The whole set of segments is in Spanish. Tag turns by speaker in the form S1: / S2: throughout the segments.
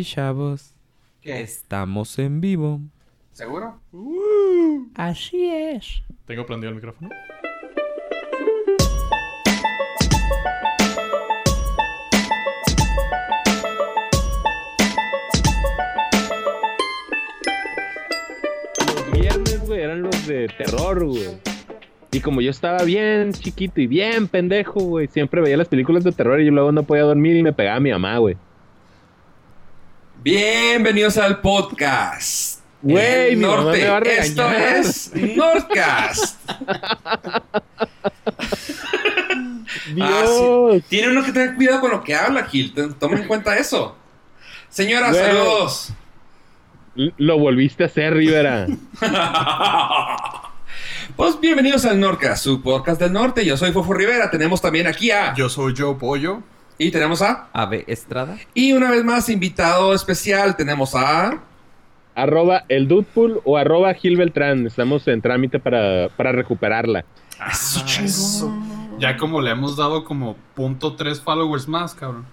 S1: Y chavos,
S2: ¿Qué?
S1: estamos en vivo.
S2: ¿Seguro?
S1: Así es.
S3: ¿Tengo prendido el micrófono?
S4: Los viernes, güey, eran los de terror, güey. Y como yo estaba bien chiquito y bien pendejo, güey, siempre veía las películas de terror y yo luego no podía dormir y me pegaba a mi mamá, güey.
S2: Bienvenidos al podcast.
S4: Güey, mi mamá
S2: norte.
S4: me va a
S2: Esto es Nordcast.
S4: Dios.
S2: Ah, sí. Tiene uno que tener cuidado con lo que habla, Gil. Toma en cuenta eso. Señora,
S4: Güey.
S2: saludos.
S4: Lo volviste a hacer, Rivera.
S2: Pues bienvenidos al Nordcast, su podcast del norte. Yo soy Fofo Rivera. Tenemos también aquí a.
S3: Yo soy Joe Pollo.
S2: Y tenemos a.
S1: Ave Estrada.
S2: Y una vez más, invitado especial, tenemos a.
S4: arroba el Dudepool o arroba Gil Beltrán. Estamos en trámite para, para recuperararla.
S2: Eso,
S3: Ah, eso. Ya como le hemos dado como punto tres followers más, cabrón.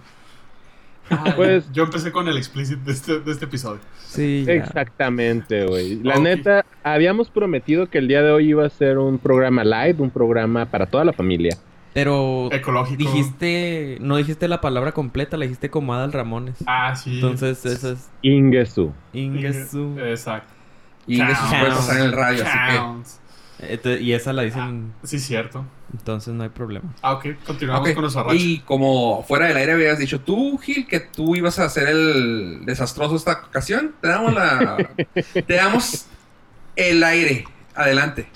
S3: Ah,
S4: Pues-
S3: yo empecé con el explicit de este, de este episodio.
S1: Sí. ya.
S4: Exactamente, güey. La neta, habíamos prometido que el día de hoy iba a ser un programa live, un programa para toda la familia.
S1: Pero
S3: Ecológico.
S1: dijiste, no dijiste la palabra completa, la dijiste como Adal Ramones.
S3: Ah, sí.
S1: Entonces, eso es
S4: Ingesu.
S1: Ingesu.
S3: Exacto. Counts.
S2: puede pasar en el radio, así que.
S1: Y esa la dicen,
S3: Sí, cierto.
S1: entonces no hay problema.
S3: Ah, ok. Continuamos con nuestra racha.
S2: Y como fuera del aire habías dicho tú, Gil, que tú ibas a ser el desastroso esta ocasión, te damos la. te damos el aire. Adelante.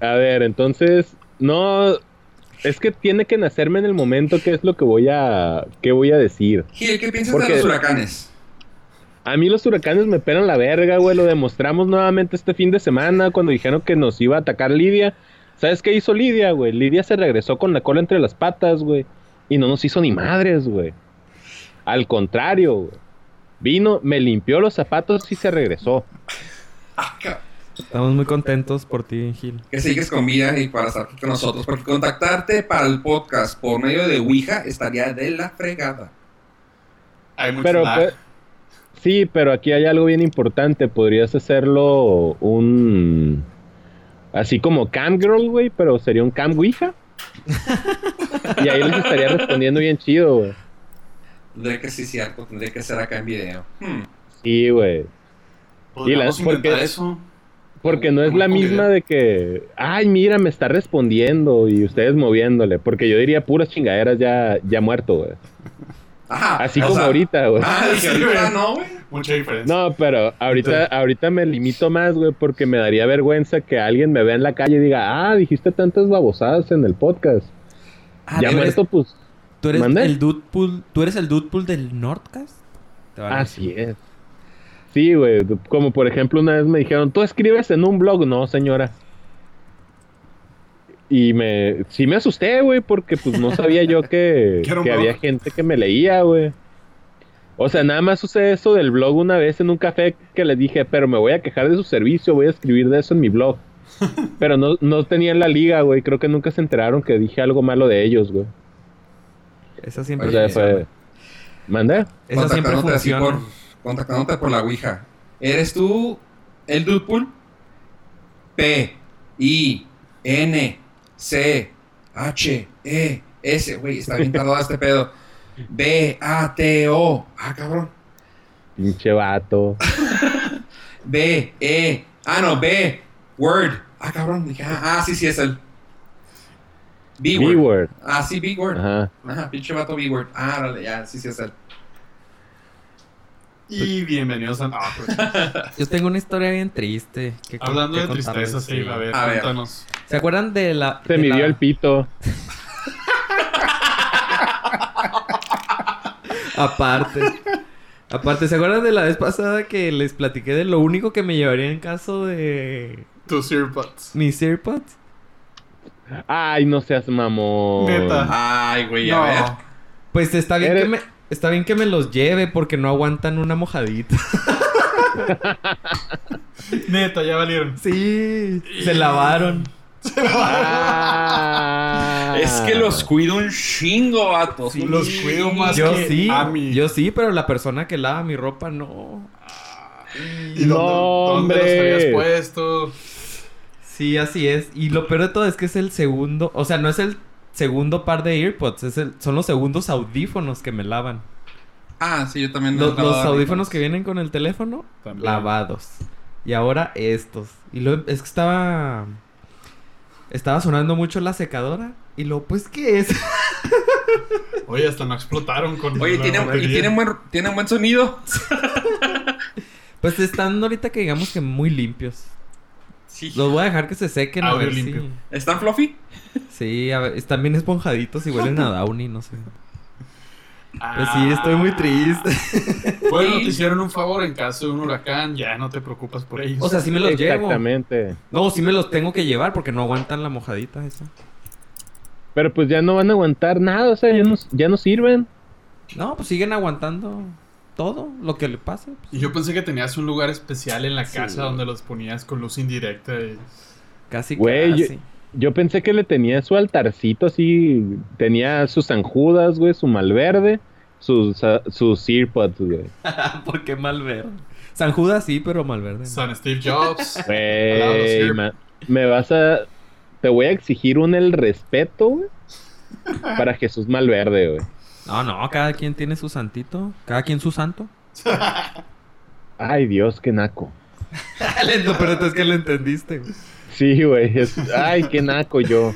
S4: A ver, entonces, no. Es que tiene que nacerme en el momento qué es lo que voy a, qué voy a decir.
S2: Gil, ¿qué piensas
S4: Porque-
S2: de los huracanes?
S4: A mí los huracanes me pelan la verga, güey. Lo demostramos nuevamente este fin de semana cuando dijeron que nos iba a atacar Lidia. ¿Sabes qué hizo Lidia, güey? Lidia se regresó con la cola entre las patas, güey. Y no nos hizo ni madres, güey. Al contrario, güey. Vino, me limpió los zapatos y se regresó.
S1: Estamos muy contentos por ti, Gil.
S2: que sigues con vida y para estar aquí con nosotros. Porque contactarte para el podcast por medio de Ouija estaría de la fregada.
S3: Hay mucho
S4: Pero, pues, sí, pero aquí hay algo bien importante. Podrías hacerlo un. Así como Cam Girl, güey, pero sería un Cam Ouija. y ahí les estaría respondiendo bien chido, güey.
S2: Tendría que sí, cierto. Tendría que ser acá en video. Hmm.
S4: Sí, güey.
S3: Podríamos
S4: y la-
S3: intentar
S4: porque-
S3: eso.
S4: Porque no es la misma de que, ay, mira, me está respondiendo y ustedes moviéndole. Porque yo diría puras chingaderas ya, ya muerto, güey.
S2: Ajá.
S4: Así como
S2: sea-
S4: ahorita, güey.
S2: Ah,
S3: Sí,
S2: ahorita no, güey.
S3: Mucha diferencia.
S4: No, pero ahorita, ahorita me limito más, güey, porque me daría vergüenza que alguien me vea en la calle y diga, ah, dijiste tantas babosadas en el podcast.
S1: Ah,
S4: ya
S1: ¿tú eres,
S4: muerto, pues,
S1: tú eres el Dudepool, ¿tú eres el Dudepool del Nordcast?
S4: Así es. Sí, güey, como por ejemplo una vez me dijeron, tú escribes en un blog, no, señora. Y me, sí me asusté, güey, porque pues no sabía yo que,
S3: Que
S4: había gente que me leía, güey. O sea, nada más usé eso del blog una vez en un café que les dije, pero me voy a quejar de su servicio, voy a escribir de eso en mi blog. Pero no, no tenían la liga, güey, creo que nunca se enteraron que dije algo malo de ellos, güey.
S1: Esa siempre
S4: O sea, fue... ¿Mande?
S1: Esa siempre funciona.
S2: por, contactándote por la Ouija. ¿Eres tú el Dudepool? P, I, N, C, H, E, S. Güey, está bien tardado este pedo. B, A, T, O. Ah, cabrón.
S4: Pinche vato.
S2: B, E. Ah, no, B, Word. Ah, cabrón. Dije, ah, ah, sí, sí, es el. B-Word. Ah, sí, B-Word.
S4: Ajá.
S2: Ajá, pinche vato B-Word. Ah, órale, ya, sí, sí, es el.
S3: Y bienvenidos a... Ah,
S1: Yo tengo una historia bien triste. que
S3: Hablando
S1: que
S3: de
S1: contarles,
S3: tristeza, sí, a ver,
S2: A ver.
S3: cuéntanos.
S1: ¿Se acuerdan de la...
S4: Se
S1: de
S4: midió
S1: la-
S4: el pito.
S1: Aparte. Aparte, ¿se acuerdan de la vez pasada que les platiqué de lo único que me llevaría en caso de
S3: Tus earbuds.
S1: mis AirPods?
S4: Ay, no seas mamón.
S3: Neta.
S2: Ay, güey, a ver.
S3: No.
S1: Pues está bien
S4: Eres-
S1: que me está bien que me los lleve porque no aguantan una mojadita.
S3: Neta, ya valieron.
S1: Sí, se lavaron.
S4: Ah.
S2: Es que los cuido un chingo, vatos.
S1: Sí.
S3: Los cuido más
S1: Yo
S3: que
S1: sí,
S3: a mí.
S1: yo sí, pero la persona que lava mi ropa no.
S3: ¿Y
S4: No,
S3: dónde, dónde los habías puesto?
S1: Sí, así es. Y lo peor de todo es que es el segundo, o sea, no es el segundo par de AirPods, es el, son los segundos audífonos que me lavan.
S2: Ah, sí, yo también.
S1: Los, audífonos que vienen con el teléfono,
S3: También.
S1: lavados. Y ahora estos. Y lo, es que estaba. Estaba sonando mucho la secadora. Y lo, pues, ¿qué es?
S3: Oye, hasta no explotaron con
S2: Oye,
S3: la
S2: ¿tienen,
S3: batería.
S2: y tienen buen, tienen buen sonido.
S1: Pues están ahorita que digamos que muy limpios.
S2: Sí.
S1: Los voy a dejar que se sequen a ver
S3: limpio.
S1: si.
S2: ¿Están fluffy?
S1: Sí, a ver, están bien esponjaditos y huelen a Downy, no sé.
S3: Ah.
S1: Pues sí, estoy muy triste.
S3: Bueno, te hicieron un favor en caso de un huracán, ya no te preocupas por ellos.
S1: O sea, sí me los llevo.
S4: Exactamente.
S1: No, sí me los tengo que llevar porque no aguantan la mojadita esa.
S4: Pero pues ya no van a aguantar nada, o sea, ya no, ya no sirven.
S1: No, pues siguen aguantando todo lo que le pase. pues.
S3: Y yo pensé que tenías un lugar especial en la
S1: Sí.
S3: casa donde los ponías con luz indirecta. y-
S1: Casi,
S4: Güey,
S1: casi.
S4: Yo pensé que le tenía su altarcito así, tenía sus anjudas, güey, su malverde, sus, ah, sus earpods, güey.
S1: ¿Por qué Malverde? San Judas sí, pero Malverde. no.
S3: San Steve Jobs.
S4: Güey, me vas a... Te voy a exigir un el respeto, güey, para Jesús Malverde, güey.
S1: No, no, cada quien tiene su santito. Cada quien su santo.
S4: Ay, Dios, qué naco.
S1: Lento, pero es que lo entendiste.
S4: Sí, güey, es- ay, qué naco yo.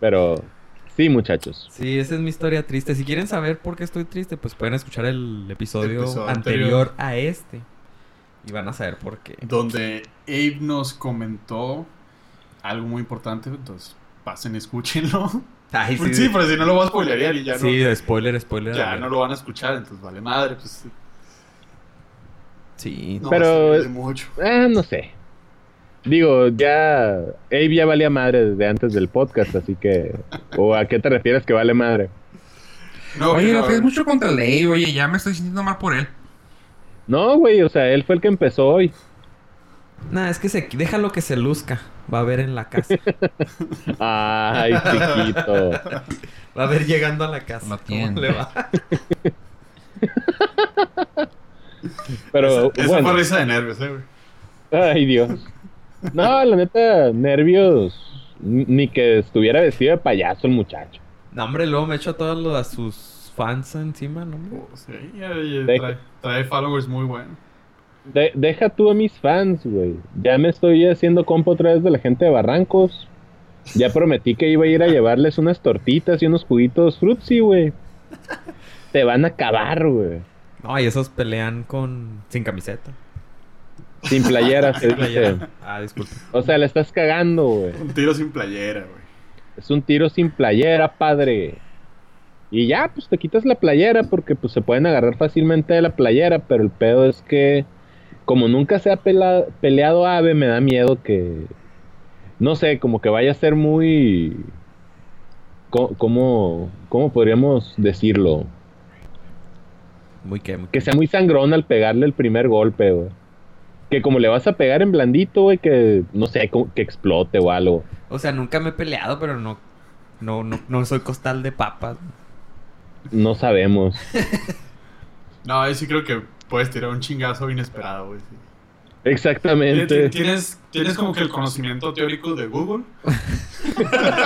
S4: Pero, sí, muchachos.
S1: Sí, esa es mi historia triste. Si quieren saber por qué estoy triste, pues pueden escuchar el episodio,
S3: Episodio
S1: anterior,
S3: anterior.
S1: a este. Y van a saber por qué.
S3: donde Abe nos comentó algo muy importante. Entonces, pasen escúchenlo.
S1: Ay,
S3: Pues sí, pero si no lo voy a spoilerear y ya,
S1: Sí, spoiler, spoiler.
S3: no, ya no lo van a escuchar, entonces vale madre. Pues,
S1: Sí.
S3: no
S4: Pero-
S3: mucho.
S4: Ah, no sé. Digo, ya. Abe ya valía madre desde antes del podcast, así que. ¿O a qué te refieres que vale madre?
S3: No,
S2: Oye, que es mucho contra ley. Oye, ya me estoy sintiendo mal por él.
S4: No, güey, o sea, él fue el que empezó hoy.
S1: Nah, es que se, déjalo que se luzca. Va a ver en la casa.
S4: Ay, chiquito.
S1: Va a ver llegando a la casa.
S2: Lo
S1: ¿Cómo le va?
S4: Pero,
S3: Esa
S4: bueno.
S3: fue risa de nervios, eh, güey.
S4: Ay, Dios. No, la neta, nervios. Ni que estuviera vestido de payaso el muchacho.
S1: No, hombre, luego me echo a todos los, a sus fans encima, ¿no? hombre?
S3: Oh, sí, y- y
S4: Deja.
S3: trae, trae followers muy buenos.
S4: De- deja tú a mis fans, güey. Ya me estoy haciendo compa otra vez de la gente de Barrancos. Ya prometí que iba a ir a llevarles unas tortitas y unos juguitos frutzi, güey. Te van a acabar, güey.
S1: No, y esos pelean con... sin camiseta.
S4: Sin playera, se dice.
S1: Playera. Ah, disculpe.
S4: O sea, le estás cagando, güey.
S3: Un tiro sin playera, güey.
S4: Es un tiro sin playera, padre. Y ya, pues te quitas la playera porque pues se pueden agarrar fácilmente de la playera, pero el pedo es que como nunca se ha peleado Ave, me da miedo que no sé, como que vaya a ser muy ¿Cómo, cómo podríamos decirlo?
S1: Muy que... Muy
S4: Que sea muy sangrón al pegarle el primer golpe, güey. Que como le vas a pegar en blandito, güey, que no sé, que explote o algo.
S1: O sea, nunca me he peleado, pero no... No, no, no soy costal de papas.
S4: No sabemos.
S3: No, ahí sí creo que puedes tirar un chingazo inesperado, güey. sí.
S4: Exactamente.
S3: ¿Tienes, tienes como que el conocimiento teórico de Google.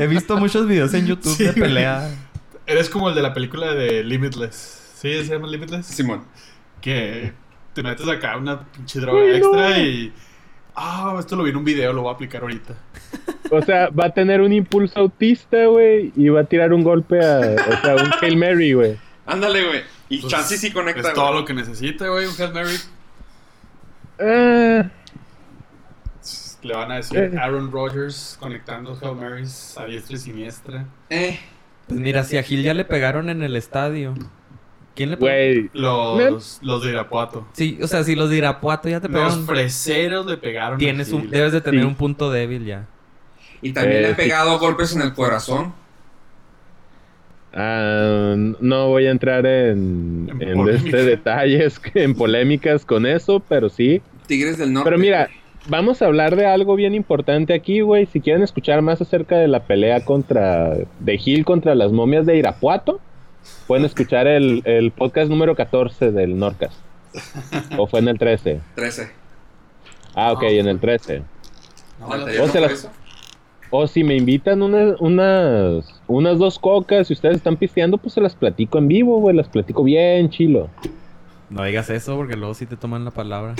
S1: He visto muchos videos en YouTube
S3: Sí,
S1: de
S3: güey.
S1: pelea.
S3: Eres como el de la película de Limitless. ¿Sí? ¿Se llama Limitless?
S2: Simón.
S3: Que te metes acá una pinche droga
S4: Uy, no.
S3: extra y... Ah, esto lo vi en un video, lo voy a aplicar ahorita.
S4: O sea, va a tener un impulso autista, güey, y va a tirar un golpe a, o sea, un Hail Mary, güey.
S2: Ándale, güey. Y
S3: Pues,
S2: chance sí conecta,
S3: Es todo
S2: güey.
S3: lo que necesita, güey, un Hail Mary.
S4: Ah,
S3: Le van a decir
S4: Eh.
S3: Aaron Rodgers conectando Hail Marys a diestra y siniestra.
S2: Eh,
S1: Pues mira, si a Gil ya le pegaron en el estadio. ¿Quién le pegó?
S3: Los, los de Irapuato.
S1: Sí, o sea, si los de Irapuato ya te
S3: Los
S1: pegaron...
S3: freseros le pegaron. a
S1: Tienes un, debes de tener
S4: Sí.
S1: un punto débil ya.
S2: y también
S4: Eh,
S2: le he
S4: sí.
S2: pegado golpes en el corazón.
S4: Ah, no voy a entrar en,
S3: En
S4: este detalles, en polémicas con eso, pero sí.
S2: Tigres del Norte.
S4: Pero mira, vamos a hablar de algo bien importante aquí, güey. Si quieren escuchar más acerca de la pelea contra de Gil contra las momias de Irapuato, pueden escuchar el, el podcast número 14 del Norcas. ¿O fue en el 13?
S2: 13.
S4: Ah, ok, en el 13.
S3: No.
S4: O si me invitan unas, unas, unas dos cocas y ustedes están pisteando, pues se las platico en vivo, güey. Las platico bien chilo.
S1: No digas eso porque luego sí te toman la palabra.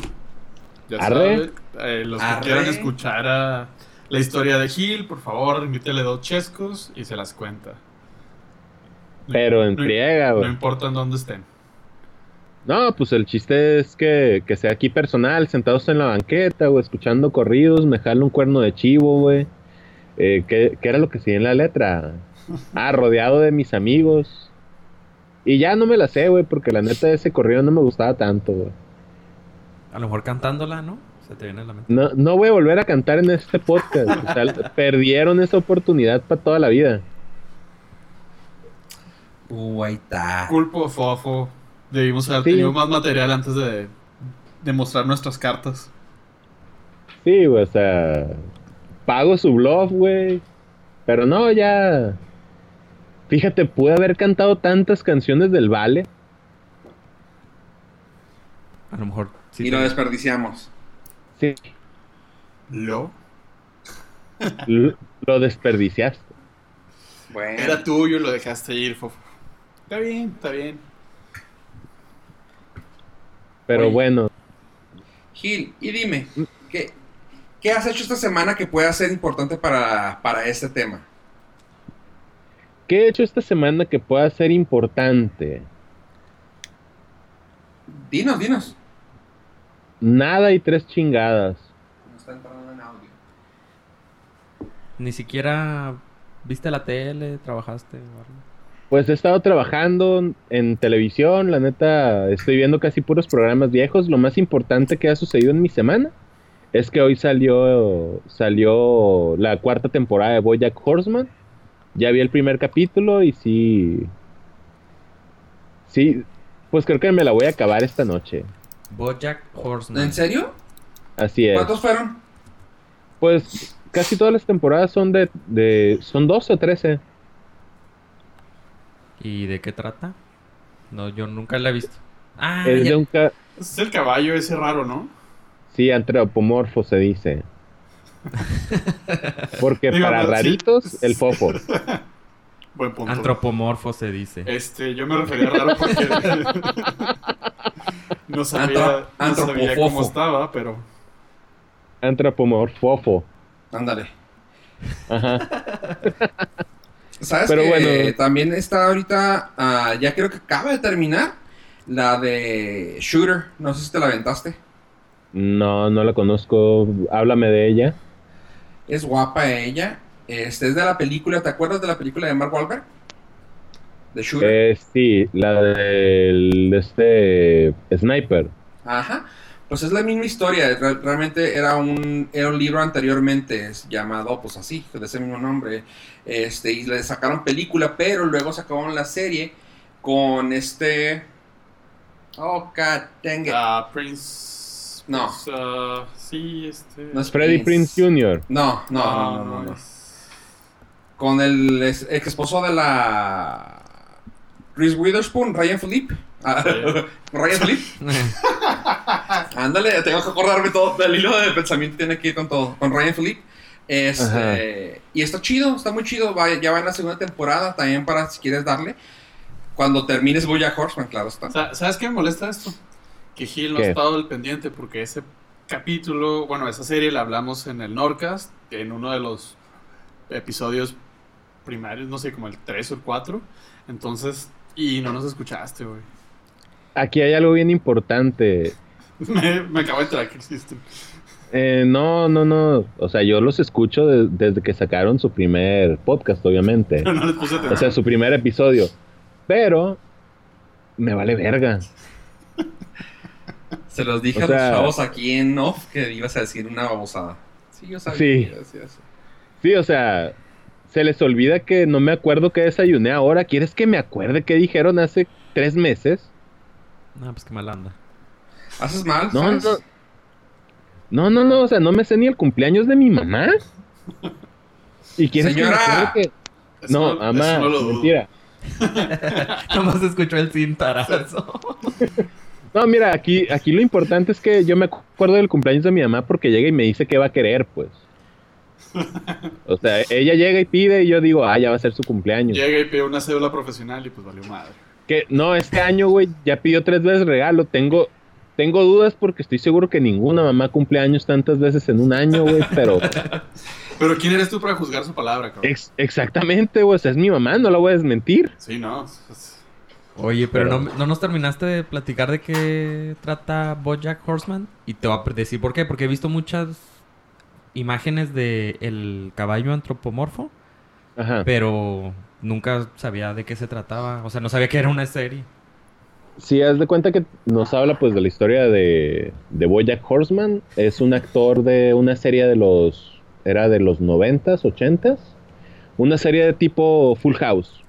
S3: Ya
S4: Arre.
S3: sabe, eh, los que quieran escuchar a la historia de Gil, por favor, invítele dos chescos y se las cuenta. No
S4: Pero en
S3: no-
S4: friega,
S3: No
S4: güey.
S3: importa en dónde estén.
S4: No, pues el chiste es que, que sea aquí personal, sentados en la banqueta, o escuchando corridos, me jalo un cuerno de chivo, güey. Eh, ¿qué, qué era lo que sigue en la letra? Ah, rodeado de mis amigos. Y ya no me la sé, güey, porque la neta ese corrido no me gustaba tanto, güey.
S1: A lo mejor cantándola, ¿no? Se te viene a la mente.
S4: No, no voy a volver a cantar en este podcast. o sea, perdieron esa oportunidad para toda la vida.
S2: Uh, ahí está.
S3: Culpo, fofo. Debimos haber
S4: Sí.
S3: tenido más material antes de, de mostrar nuestras cartas.
S4: Sí, güey, o sea, pago su bluff, güey. Pero no, ya. Fíjate, pude haber cantado tantas canciones del Vale.
S1: A lo mejor sí.
S2: y
S1: te-
S2: lo desperdiciamos.
S4: Sí,
S3: ¿Lo?
S4: l- lo desperdiciaste.
S2: Bueno.
S3: Era tuyo y lo dejaste ir, fofo. Está bien, está bien.
S4: Pero
S2: Oye.
S4: bueno,
S2: Gil, y dime, ¿qué, qué has hecho esta semana que pueda ser importante para, para este tema?
S4: ¿qué he hecho esta semana que pueda ser importante?
S2: Dinos, dinos.
S4: Nada y tres chingadas.
S2: No está entrando en audio.
S1: Ni siquiera viste la tele, trabajaste o algo.
S4: Pues he estado trabajando en televisión, la neta, estoy viendo casi puros programas viejos. Lo más importante que ha sucedido en mi semana es que hoy salió salió la cuarta temporada de BoJack Horseman. Ya vi el primer capítulo y sí sí, pues creo que me la voy a acabar esta noche.
S1: Bojack Horseman.
S2: ¿En serio?
S4: Así es.
S2: ¿Cuántos fueron?
S4: Pues casi todas las temporadas son de, de son 12 o 13.
S1: ¿Y de qué trata? No, yo nunca la he visto. Ah,
S4: Es
S1: ya-
S4: de un ca-
S3: Es el caballo ese raro, ¿no?
S4: Sí, antropomorfo se dice. Porque
S3: Digo,
S4: para
S3: sí.
S4: raritos, el fofo.
S3: Buen punto.
S1: antropomorfo se dice.
S3: Este, yo me refería raro porque no sabía,
S2: Antro-
S3: no sabía cómo estaba, pero
S4: Antropomorfofo.
S2: Ándale.
S4: Ajá.
S2: ¿Sabes
S4: Pero
S2: que
S4: bueno.
S2: también está ahorita, ah, ya creo que acaba de terminar, la de Shooter, no sé si te la aventaste.
S4: No, no la conozco. Háblame de ella.
S2: Es guapa ella, este es de la película, ¿te acuerdas de la película de Mark Wahlberg? De Shooter.
S4: Eh, sí, la del de este Sniper.
S2: Ajá. Pues es la misma historia. re- realmente era un, era un libro anteriormente llamado, pues así, de ese mismo nombre. Este, y le sacaron película, pero luego sacaron la serie con este. Oh, God dang it.
S3: ah, Prince.
S2: No.
S3: pues, ah, sí, este.
S2: No es
S4: Freddy Prince Jr.
S2: No, no,
S3: ah,
S2: no, no, no, no. Con el ex esposo de la. Reese Witherspoon, Ryan Philippe. Ah, Ryan Philippe. Ándale, tengo que acordarme todo. El hilo de pensamiento tiene que ir con todo. Con Ryan Philippe. Este, y está chido, está muy chido. Va- ya va en la segunda temporada. También para si quieres darle. Cuando termines Bojack Horseman, claro está.
S3: Sa- ¿Sabes qué me molesta esto? Que Gil no ha estado al pendiente porque ese capítulo, bueno, esa serie la hablamos en el Norcast, en uno de los episodios primarios, no sé, como el 3 o el 4. Entonces, y no nos escuchaste, güey.
S4: Aquí hay algo bien importante.
S3: me, me acabo de enterar que existen.
S4: Eh, no, no, no. O sea, yo los escucho de- desde que sacaron su primer podcast, obviamente.
S3: Pero no les puse
S4: O sea, su primer episodio. Pero me vale verga.
S2: Se los dije
S4: O
S2: a los chavos aquí en off que ibas a decir una babosada. Sí, yo sabía.
S4: Sí.
S2: que iba a decir eso.
S4: Sí, o sea, se les olvida que no me acuerdo que desayuné ahora. ¿Quieres que me acuerde qué dijeron hace tres meses?
S1: No, pues qué mala onda.
S2: Haces mal,
S4: No, no. No, no, no, o sea, no me sé ni el cumpleaños de mi mamá. ¿Y quieres que me
S2: Señora.
S4: acuerde que-
S3: Eso
S4: No,
S3: eso
S4: mamá,
S3: no lo
S4: mentira.
S1: Nomás escuchó el cintarazo.
S4: No, mira, aquí, aquí lo importante es que yo me acuerdo del cumpleaños de mi mamá porque llega y me dice qué va a querer, pues. O sea, ella llega y pide y yo digo, ah, ya va a ser su cumpleaños.
S3: Llega y pide una cédula profesional y pues valió madre.
S4: Que no, este año, güey, ya pidió tres veces regalo. Tengo, tengo dudas porque estoy seguro que ninguna mamá cumple años tantas veces en un año, güey, pero
S3: Pero ¿quién eres tú para juzgar su palabra, cabrón?
S4: ex- exactamente, güey, o sea, es mi mamá, no la voy a desmentir.
S3: Sí, no. es-
S1: Oye, pero,
S4: Pero-
S1: no, no nos terminaste de platicar de qué trata Bojack Horseman. Y te voy a decir por qué. Porque he visto muchas imágenes de el caballo antropomorfo.
S4: Ajá.
S1: Pero nunca sabía de qué se trataba. O sea, no sabía que era una serie.
S4: Sí, haz de cuenta que nos habla pues de la historia de, de Bojack Horseman. Es un actor de una serie de los... Era de los noventas, ochentas. Una serie de tipo Full House.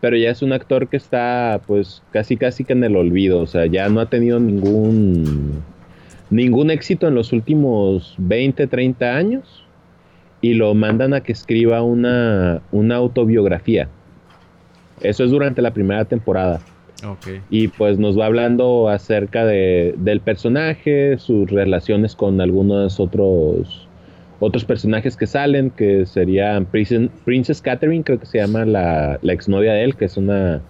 S4: Pero ya es un actor que está pues casi casi que en el olvido. O sea, ya no ha tenido ningún... Ningún éxito en los últimos 20, 30 años. Y lo mandan a que escriba una, una autobiografía. Eso es durante la primera temporada. Y pues nos va hablando acerca de, del personaje, sus relaciones con algunos otros otros personajes que salen, que serían Princess, Princess Catherine, creo que se llama la, la exnovia de él, que es una,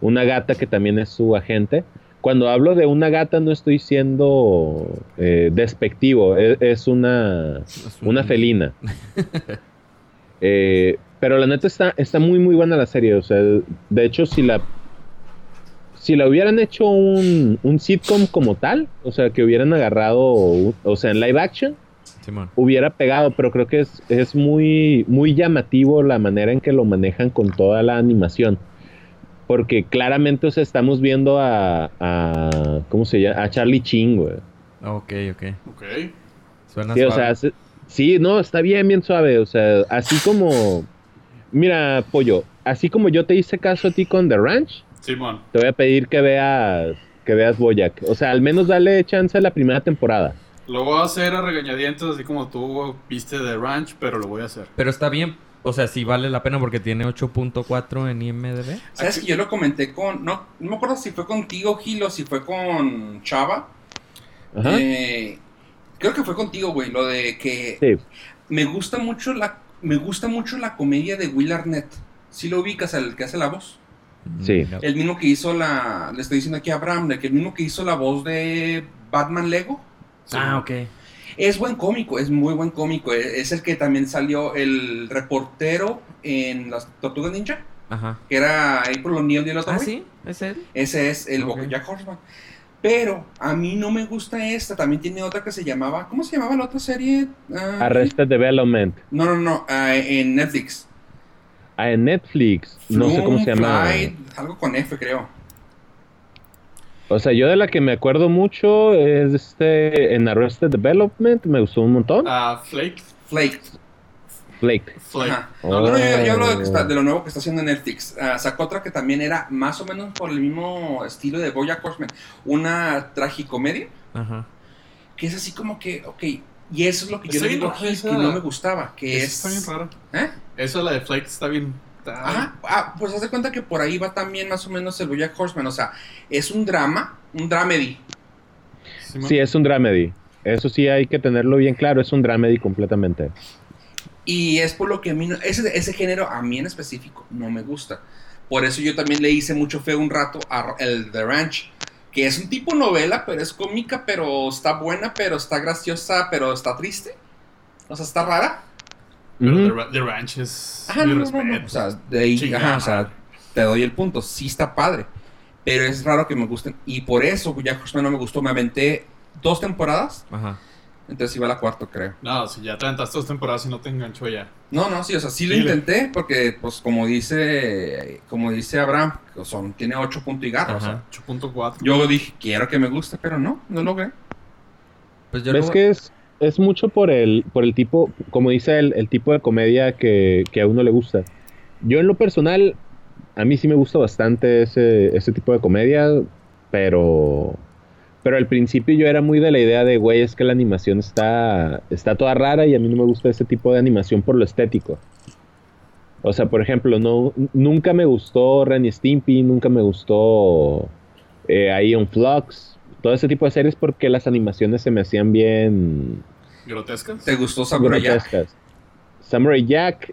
S4: una gata que también es su agente. Cuando hablo de una gata no estoy siendo eh, despectivo, e- es, una, una felina. Eh, pero la neta está, está muy muy buena la serie. O sea, de hecho, si la si la hubieran hecho un, un sitcom como tal, o sea, que hubieran agarrado, o sea, en live action,
S1: Simón.
S4: hubiera pegado, pero creo que es, es muy, muy llamativo la manera en que lo manejan con toda la animación. Porque claramente, o sea, estamos viendo a, a ¿cómo se llama? A Charlie Chin, güey.
S1: Ok, ok.
S3: Ok.
S1: Suena
S4: Sí, o
S1: suave.
S4: sea, se- sí, no, está bien, bien suave. O sea, así como. Mira, pollo, así como yo te hice caso a ti con The Ranch,
S3: Simón.
S4: te voy a pedir que veas que veas Boyack. O sea, al menos dale chance a la primera temporada.
S3: Lo voy a hacer a regañadientes, así como tú viste de Ranch, pero lo voy a hacer.
S1: Pero está bien. O sea, sí vale la pena porque tiene 8.4 en IMDb.
S2: ¿Sabes que yo lo comenté con. No, no me acuerdo si fue contigo, Gil, o si fue con Chava.
S4: Ajá.
S2: Eh, creo que fue contigo, güey. Lo de que
S4: Sí.
S2: me gusta mucho la. Me gusta mucho la comedia de Will Arnett. Si lo ubicas, el que hace la voz.
S4: Sí.
S1: No.
S2: El mismo que hizo la. Le estoy diciendo aquí a Abraham, el mismo que hizo la voz de Batman Lego.
S1: Ah, ok.
S2: Es buen cómico, es muy buen cómico. e- Es el que también salió el reportero en las Tortugas Ninja,
S1: Ajá.
S2: que era April O'Neil y el otro
S1: Ah, sí, es él.
S2: Ese es el
S1: Ok.
S2: Jack Horseman. Pero a mí no me gusta esta. También tiene otra que se llamaba. ¿Cómo se llamaba la otra serie? Ah,
S4: Arrested Development.
S2: No, no, no. ah, en Netflix.
S4: Ah, en Netflix. No sé cómo se llama.
S2: Algo con F, creo.
S4: O sea, yo de la que me acuerdo mucho es este en Arrested Development. Me gustó un montón.
S3: Ah, Flake.
S2: Flake.
S4: Flake.
S3: Flake.
S4: Oh.
S2: No, no, yo, yo hablo de, que está- de lo nuevo que está haciendo en Netflix. Ah, sacó otra que también era más o menos por el mismo estilo de Bojack Horseman. Una tragicomedia.
S1: Ajá.
S2: Que es así como que, ok. Y eso es lo que yo le digo que no me gustaba. Que
S3: Esa
S2: es.
S3: está bien rara.
S2: ¿Eh?
S3: Eso, la de Flake, está bien.
S2: Ajá, ah, pues haz de cuenta que por ahí va también más o menos el Bojack Horseman. O sea, es un drama, un dramedy.
S4: Sí, es un dramedy. Eso sí hay que tenerlo bien claro. Es un dramedy completamente.
S2: Y es por lo que a mí, no- ese, ese género a mí en específico no me gusta. Por eso yo también le hice mucho feo un rato a el The Ranch, que es un tipo novela, pero es cómica, pero está buena, pero está graciosa, pero está triste. O sea, está rara.
S3: Pero. The, Ra- The Ranch es.
S2: Ajá,
S3: mi
S2: no, no, no. O sea, de ahí, ajá, o sea, te doy el punto. Sí está padre. Pero es raro que me gusten. Y por eso Bojack Horseman no me gustó. Me aventé dos temporadas.
S1: Ajá.
S2: Entonces iba a la cuarta, creo.
S3: No, si ya te aventaste dos temporadas y no te enganchó ya.
S2: No, no, sí, o sea, sí lo intenté porque, pues, como dice, como dice Abraham, son, tiene 8 puntos y garra, o sea.
S3: 8.4.
S2: Yo dije, quiero que me guste, pero no, no logré.
S1: Pues yo
S4: ¿Ves
S1: lo-
S4: que es, es mucho por el, por el tipo, como dice el tipo de comedia que, que a uno le gusta? Yo en lo personal, a mí sí me gusta bastante ese, ese tipo de comedia, pero Pero al principio yo era muy de la idea de, güey, es que la animación está, está toda rara y a mí no me gusta ese tipo de animación por lo estético. O sea, por ejemplo, no, nunca me gustó Ren Stimpy, nunca me gustó eh, Ion Flux, todo ese tipo de series porque las animaciones se me hacían bien
S3: ¿Grotescas?
S2: ¿Te gustó Samurai Jack?
S4: grotescas. Samurai Jack,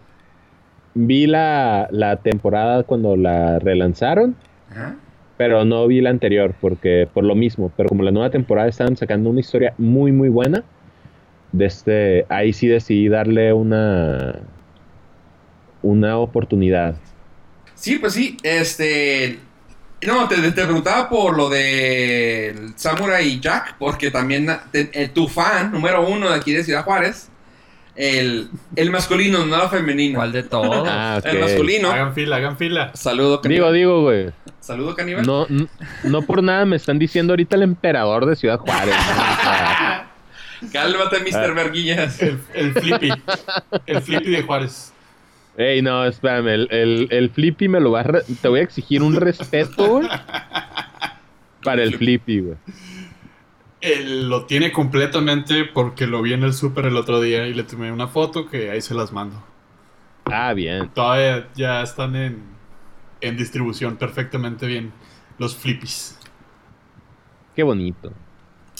S4: vi la, la temporada cuando la relanzaron,
S2: Ajá.
S4: pero no vi la anterior porque por lo mismo. Pero como la nueva temporada estaban sacando una historia muy muy buena, de este, ahí sí decidí darle una una oportunidad.
S2: Sí, pues sí, este... No, te, te preguntaba por lo de Samurai Jack, porque también te- eh, tu fan número uno de aquí de Ciudad Juárez, el, el masculino, no el femenino.
S1: ¿Cuál de todos?
S4: Ah.
S2: El masculino.
S3: Hagan fila, hagan fila.
S2: Saludo,
S4: Digo,
S2: caníbal.
S4: digo, güey.
S2: Saludo, caníbal.
S4: No, n- no por nada me están diciendo ahorita el emperador de Ciudad Juárez. ¿no?
S2: Cálmate, Mr.
S4: Ah.
S2: Verguillas.
S3: El, el Flippy. El Flippy de Juárez.
S4: Ey, no, espérame, el, el, el Flippy me lo va a... re- Te voy a exigir un respeto, güey. Para el Flippy, güey.
S3: Él lo tiene completamente porque lo vi en el súper el otro día y le tomé una foto que ahí se las mando.
S4: Ah, bien.
S3: Todavía ya están en, en distribución perfectamente bien los flippies.
S4: Qué bonito.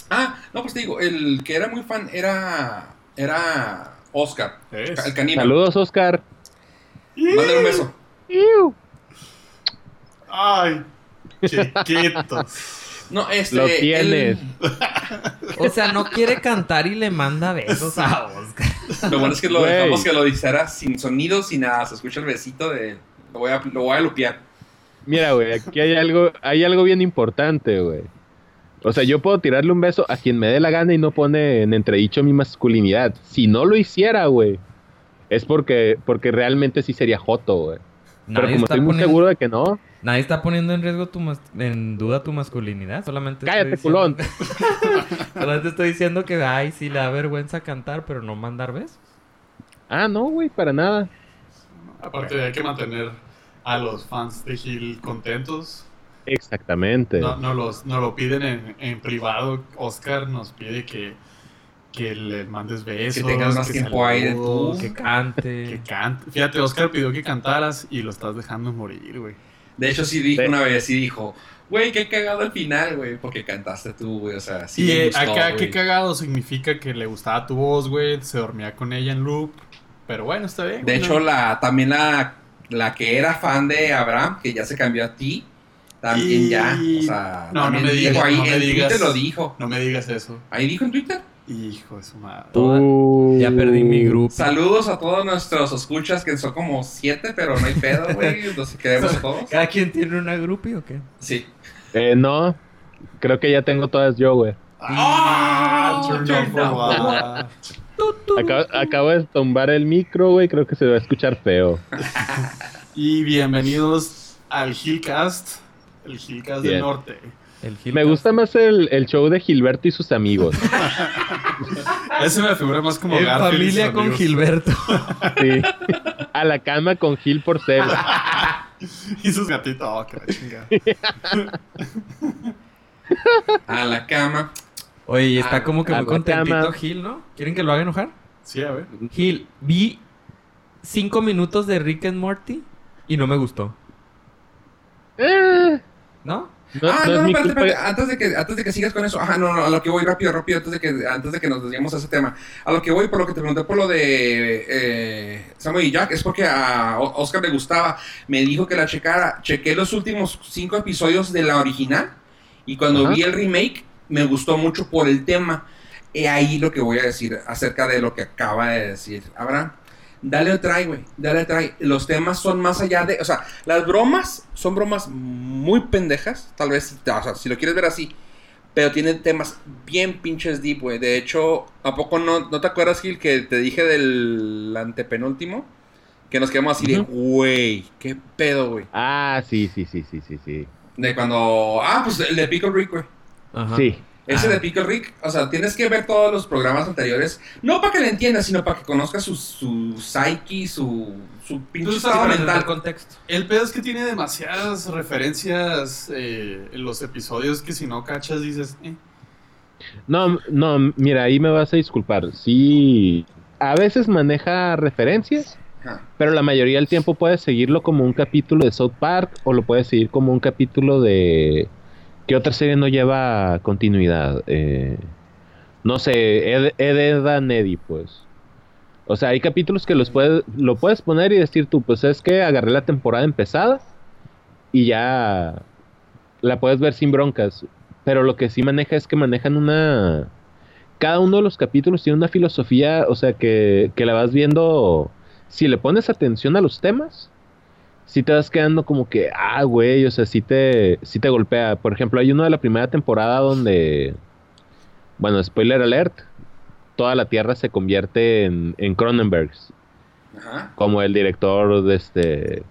S2: Ah, no, pues te digo, el que era muy fan era. Era. Oscar.
S3: Es.
S2: El caníbal.
S4: Saludos, Oscar.
S2: Mándale un beso.
S3: Ay, chiquitos.
S2: No, este.
S4: Lo
S2: él-
S4: tienes.
S1: O sea, no quiere cantar y le manda besos a Oscar.
S2: Lo bueno es que lo dejamos que lo dijera sin sonido, sin nada. Se escucha el besito de. Lo voy a, lo voy a lupear.
S4: Mira, güey, aquí hay algo, hay algo bien importante, güey. O sea, yo puedo tirarle un beso a quien me dé la gana y no pone en entredicho mi masculinidad. Si no lo hiciera, güey, es porque, porque realmente sí sería joto, güey. Pero como estoy muy
S1: poniendo,
S4: seguro de que no,
S1: nadie está poniendo en riesgo tu mas- en duda tu masculinidad. Solamente estoy
S4: cállate,
S1: diciendo-
S4: culón.
S1: Solamente estoy diciendo que, ay, sí le da vergüenza cantar, pero no mandar besos.
S4: Ah, no, güey, para nada.
S3: Aparte hay que mantener a los fans de Gil contentos.
S4: Exactamente.
S3: No, no los, no lo piden en, en privado. Oscar nos pide que, que le mandes besos.
S2: Que tengas más tiempo aire tú.
S1: Que
S3: Que
S1: cante.
S3: cante. Fíjate, Oscar pidió que cantaras y lo estás dejando morir, güey.
S2: De hecho, sí dijo
S4: Sí.
S2: una vez, sí dijo. Güey, qué cagado al final, güey. Porque cantaste tú, güey. O sea, sí.
S3: y
S2: me
S3: eh,
S2: gustó,
S3: acá,
S2: güey.
S3: qué cagado significa que le gustaba tu voz, güey. Se dormía con ella en loop. Pero bueno, está bien.
S2: De
S3: güey,
S2: hecho, la, también la, la que era fan de Abraham, que ya se cambió a ti, también
S3: Y-
S2: ya. O sea,
S3: No, no me
S2: dijo
S3: digas,
S2: ahí,
S3: no me
S2: en
S3: digas.
S2: Twitter lo dijo.
S3: No me digas eso.
S2: Ahí dijo en Twitter.
S3: Hijo de su madre.
S1: Toda-
S4: Uh,
S1: Ya perdí mi grupo.
S2: Saludos a todos nuestros escuchas, que son como siete, pero no hay pedo, güey. Los queremos todos.
S1: ¿Cada quien tiene una groupie o qué?
S2: Sí.
S4: Eh, no, creo que ya tengo todas yo, güey.
S3: Ah, what?
S4: Acabo, acabo de tumbar el micro, güey, creo que se va a escuchar feo.
S3: Y bienvenidos al Hillcast, el Hillcast del. Norte.
S4: Me gusta más el, el show de Gilberto y sus amigos.
S3: Ese me figura más como
S1: En
S3: Garfield y sus
S1: familia con
S3: amigos.
S1: Gilberto.
S4: Sí. A la cama con Gil por ser.
S3: Y sus gatitos. Oh, que la chingada.
S2: A la cama.
S1: Oye, y está como que muy contentito
S4: cama.
S1: Gil, ¿no? ¿Quieren que lo haga enojar?
S3: Sí, a ver.
S1: Gil, vi cinco minutos de Rick and Morty y no me gustó.
S4: Eh,
S1: ¿no?
S4: No,
S2: ah,
S4: no
S2: no, espérate, espérate. Antes de, que, antes de que sigas con eso. Ajá, no, no, a lo que voy rápido, rápido, antes de que, antes de que nos desviemos a ese tema. A lo que voy, por lo que te pregunté por lo de eh, Samuel y Jack, es porque a Oscar le gustaba. Me dijo que la checara. Chequé los últimos cinco episodios de la original. Y cuando
S4: Ajá.
S2: vi el remake, me gustó mucho por el tema. He ahí lo que voy a decir acerca de lo que acaba de decir Abraham. Dale try, güey. Dale try. Los temas son más allá de. O sea, las bromas son bromas muy pendejas. Tal vez, o sea, si lo quieres ver así. Pero tienen temas bien pinches deep, güey. De hecho, ¿a poco no, no te acuerdas, Gil, que te dije del antepenúltimo? Que nos quedamos así de, güey, qué pedo, güey.
S4: Ah, sí, sí, sí, sí, sí, sí.
S2: De cuando. Ah, pues el de Pickle Rick, güey.
S1: Ajá.
S4: Sí.
S2: Ese
S1: Ah.
S2: de Pickle Rick, o sea, tienes que ver todos los programas anteriores, no para que le entiendas, sino para que conozcas su, su psyche, su, su pinche mental.
S1: contexto.
S3: El pedo es que tiene demasiadas referencias eh, en los episodios que si no cachas dices, eh.
S4: No, no, mira, ahí me vas a disculpar. Sí, a veces maneja referencias, pero la mayoría del tiempo puedes seguirlo como un capítulo de South Park o lo puedes seguir como un capítulo de... ¿Qué otra serie no lleva continuidad? Eh, no sé, Ed, Ed, pues. O sea, hay capítulos que los puedes, lo puedes poner y decir tú, pues es que agarré la temporada empezada y ya la puedes ver sin broncas. Pero lo que sí maneja es que manejan una... Cada uno de los capítulos tiene una filosofía, o sea, que, que la vas viendo... Si le pones atención a los temas, si te vas quedando como que, ah, güey, o sea, sí te, sí te golpea. Por ejemplo, hay uno de la primera temporada donde... Bueno, spoiler alert. Toda la Tierra se convierte en, en Cronenbergs.
S2: Ajá.
S4: Como el director de este...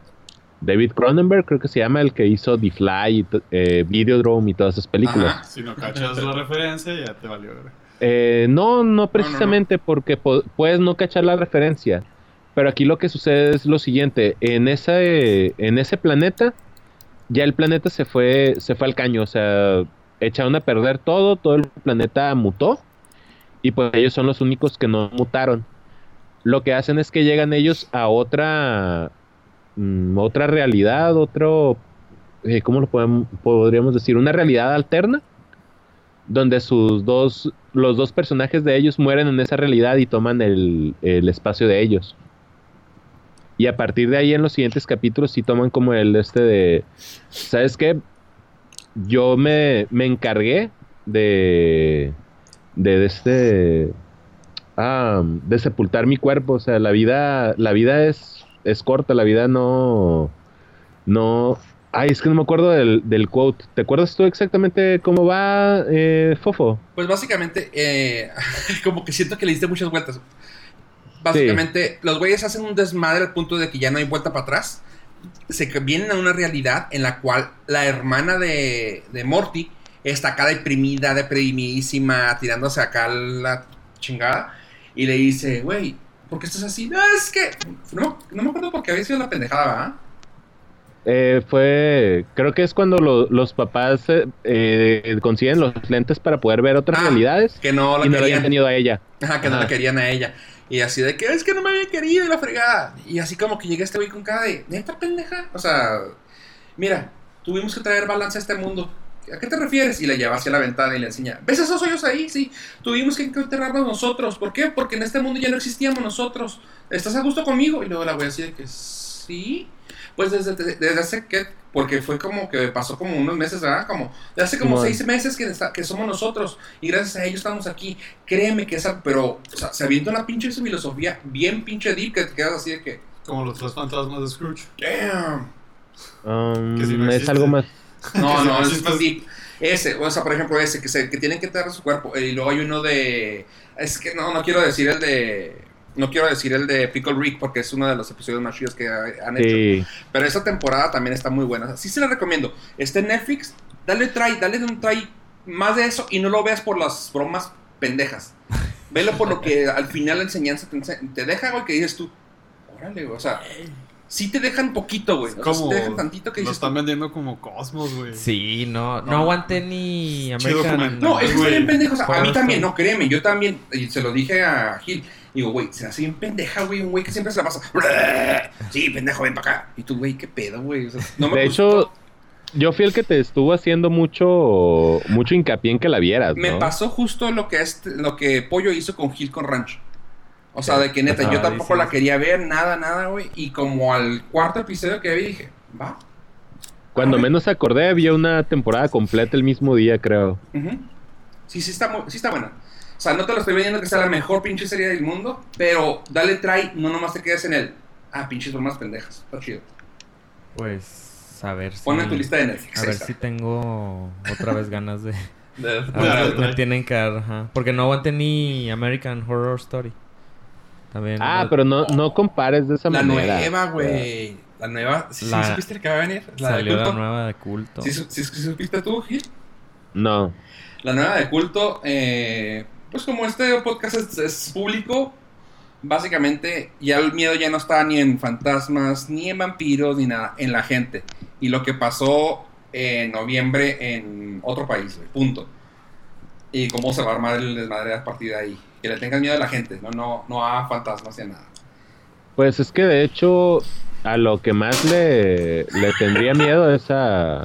S4: David Cronenberg, creo que se llama, el que hizo The Fly, eh, Videodrome y todas esas películas.
S2: Ajá.
S3: Si no cachas la referencia, ya te valió. güey.
S4: Eh, no, no precisamente porque po- puedes no cachar la referencia. Pero aquí lo que sucede es lo siguiente. En ese, en ese planeta, ya el planeta se fue, se fue al caño. O sea, echaron a perder todo, todo el planeta mutó. Y pues ellos son los únicos que no mutaron. Lo que hacen es que llegan ellos a otra, mm, otra realidad, otro, eh, ¿cómo lo podríamos decir? Una realidad alterna donde sus dos, los dos personajes de ellos mueren en esa realidad y toman el, el espacio de ellos. Y a partir de ahí en los siguientes capítulos sí toman como el este de, ¿sabes qué? Yo me, me encargué de, de este, ah, de sepultar mi cuerpo. O sea, la vida, la vida es, es corta, la vida no, no, Ay, es que no me acuerdo del, del quote. ¿Te acuerdas tú exactamente cómo va, eh, Fofo?
S2: Pues básicamente, eh, como que siento que le diste muchas vueltas. Básicamente, los güeyes hacen un desmadre al punto de que ya no hay vuelta para atrás. Se vienen a una realidad en la cual la hermana de, de Morty está acá deprimida, deprimidísima, tirándose acá la chingada. Y le dice, güey, ¿por qué estás así? No, es que. No, no me acuerdo por qué había sido la pendejada, ¿verdad?
S4: Eh, fue, creo que es cuando lo- los papás eh, eh, consiguen los lentes para poder ver otras
S2: Ah,
S4: realidades
S2: Que no la
S4: y no lo
S2: querían.
S4: habían tenido a ella.
S2: Ajá, que no la querían a ella. Y así de que es que no me había querido y la fregada. Y así como que llega este güey con cara de, neta pendeja. O sea, mira, tuvimos que traer balance a este mundo. ¿A qué te refieres? Y la lleva hacia la ventana y le enseña, ¿ves esos hoyos ahí? Sí, tuvimos que enterrarnos nosotros. ¿Por qué? Porque en este mundo ya no existíamos nosotros. ¿Estás a gusto conmigo? Y luego la güey así de que, sí. Pues desde, desde hace que, porque fue como que pasó como unos meses, ¿verdad? Como, de hace como seis meses que, está- que somos nosotros. Y gracias a ellos estamos aquí. Créeme que esa, pero, o sea, se avienta una pinche filosofía bien pinche deep que te quedas así de que,
S3: Como los tres fantasmas de Scrooge.
S2: damn.
S4: Um,
S3: Que si no
S4: es algo más.
S2: No, no, es
S3: pues-
S2: deep. Ese, o sea, por ejemplo, ese, que, se, que tienen que enterrar su cuerpo. Y luego hay uno de. Es que no, no quiero decir el de. No quiero decir el de Pickle Rick porque es uno de los episodios más chidos que ha- han hecho.
S4: Sí,
S2: Pero esta temporada también está muy buena. Sí se la recomiendo. Está en Netflix. Dale try, dale un try más de eso y no lo veas por las bromas pendejas. Velo por lo que al final la enseñanza te, te deja, güey, que dices tú. Órale. O sea, sí te dejan poquito, güey. O sea, sí te dejan tantito que
S3: lo
S2: dices
S3: están
S2: tú,
S3: vendiendo como Cosmos, güey.
S1: Sí, no, no,
S3: No.
S1: aguanté ni American.
S2: No, es que está bien pendejo. O sea, a mí también, no, créeme. Yo también, y se lo dije a Gil. Digo, güey, se hace bien pendeja, güey. Un güey que siempre se la pasa. Sí, pendejo, ven para acá. Y tú, güey, qué pedo, güey. O sea, no me
S4: de
S2: gustó.
S4: hecho, yo fui el que te estuvo haciendo mucho, mucho hincapié en que la vieras,
S2: Me
S4: ¿no?
S2: pasó justo lo que este, lo que Pollo hizo con Gil con Ranch. O sea, de que neta, yo tampoco la quería ver, nada, nada, güey. Y como al cuarto episodio que vi, dije, va.
S4: Cuando menos acordé, había una temporada completa el mismo día, creo.
S2: Ujú. Sí, sí está, sí está buena. O sea, no te lo estoy vendiendo que sea la mejor pinche serie del mundo, pero dale try, no nomás te quedes en el. Ah, pinches bromas pendejas. Está chido.
S1: Pues, a ver si.
S2: Ponla en tu lista de Netflix.
S1: A ver
S2: está.
S1: si tengo otra vez ganas de.
S2: De-
S3: Dale,
S1: ver, me tienen que dar, ajá. Porque no aguanté ni American Horror Story. También.
S4: Ah,
S1: no-
S4: pero no, no compares de esa
S2: La
S4: manera.
S2: nueva, güey. La nueva. ¿Sí, sí
S1: La-
S2: supiste que va a venir? La de
S1: Salió la
S2: culto.
S1: nueva de culto.
S2: ¿Sí, su- sí, sí supiste tú, Gil?
S4: No.
S2: La nueva de culto, eh, pues como este podcast es, es público, básicamente ya el miedo ya no está ni en fantasmas, ni en vampiros, ni nada, en la gente. Y lo que pasó en noviembre en otro país, güey, punto. y cómo se va a armar el desmadre a partir de ahí. Que le tengan miedo a la gente, no, no, no a fantasmas ni a nada.
S4: Pues es que de hecho a lo que más le, le tendría miedo es a,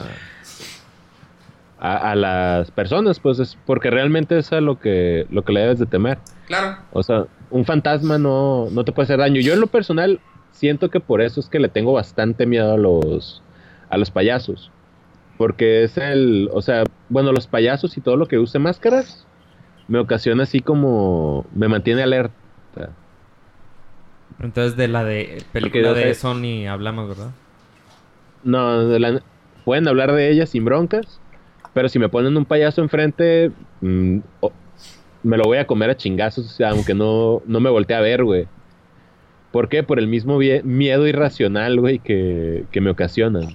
S4: a, a las personas, pues es porque realmente es a lo que, lo que le debes de temer.
S2: Claro,
S4: O sea, un fantasma no, no te puede hacer daño. Yo en lo personal siento que por eso es que le tengo bastante miedo a los, a los payasos. Porque es el, o sea, bueno, los payasos y todo lo que use máscaras me ocasiona así como, me mantiene alerta.
S1: Entonces de la de película de Sony hablamos, ¿verdad?
S4: No, de la- pueden hablar de ella sin broncas, pero si me ponen un payaso enfrente, mm, o- me lo voy a comer a chingazos, o sea, aunque no, no me voltee a ver, güey. ¿Por qué? Por el mismo miedo irracional, güey, que, que me ocasionan.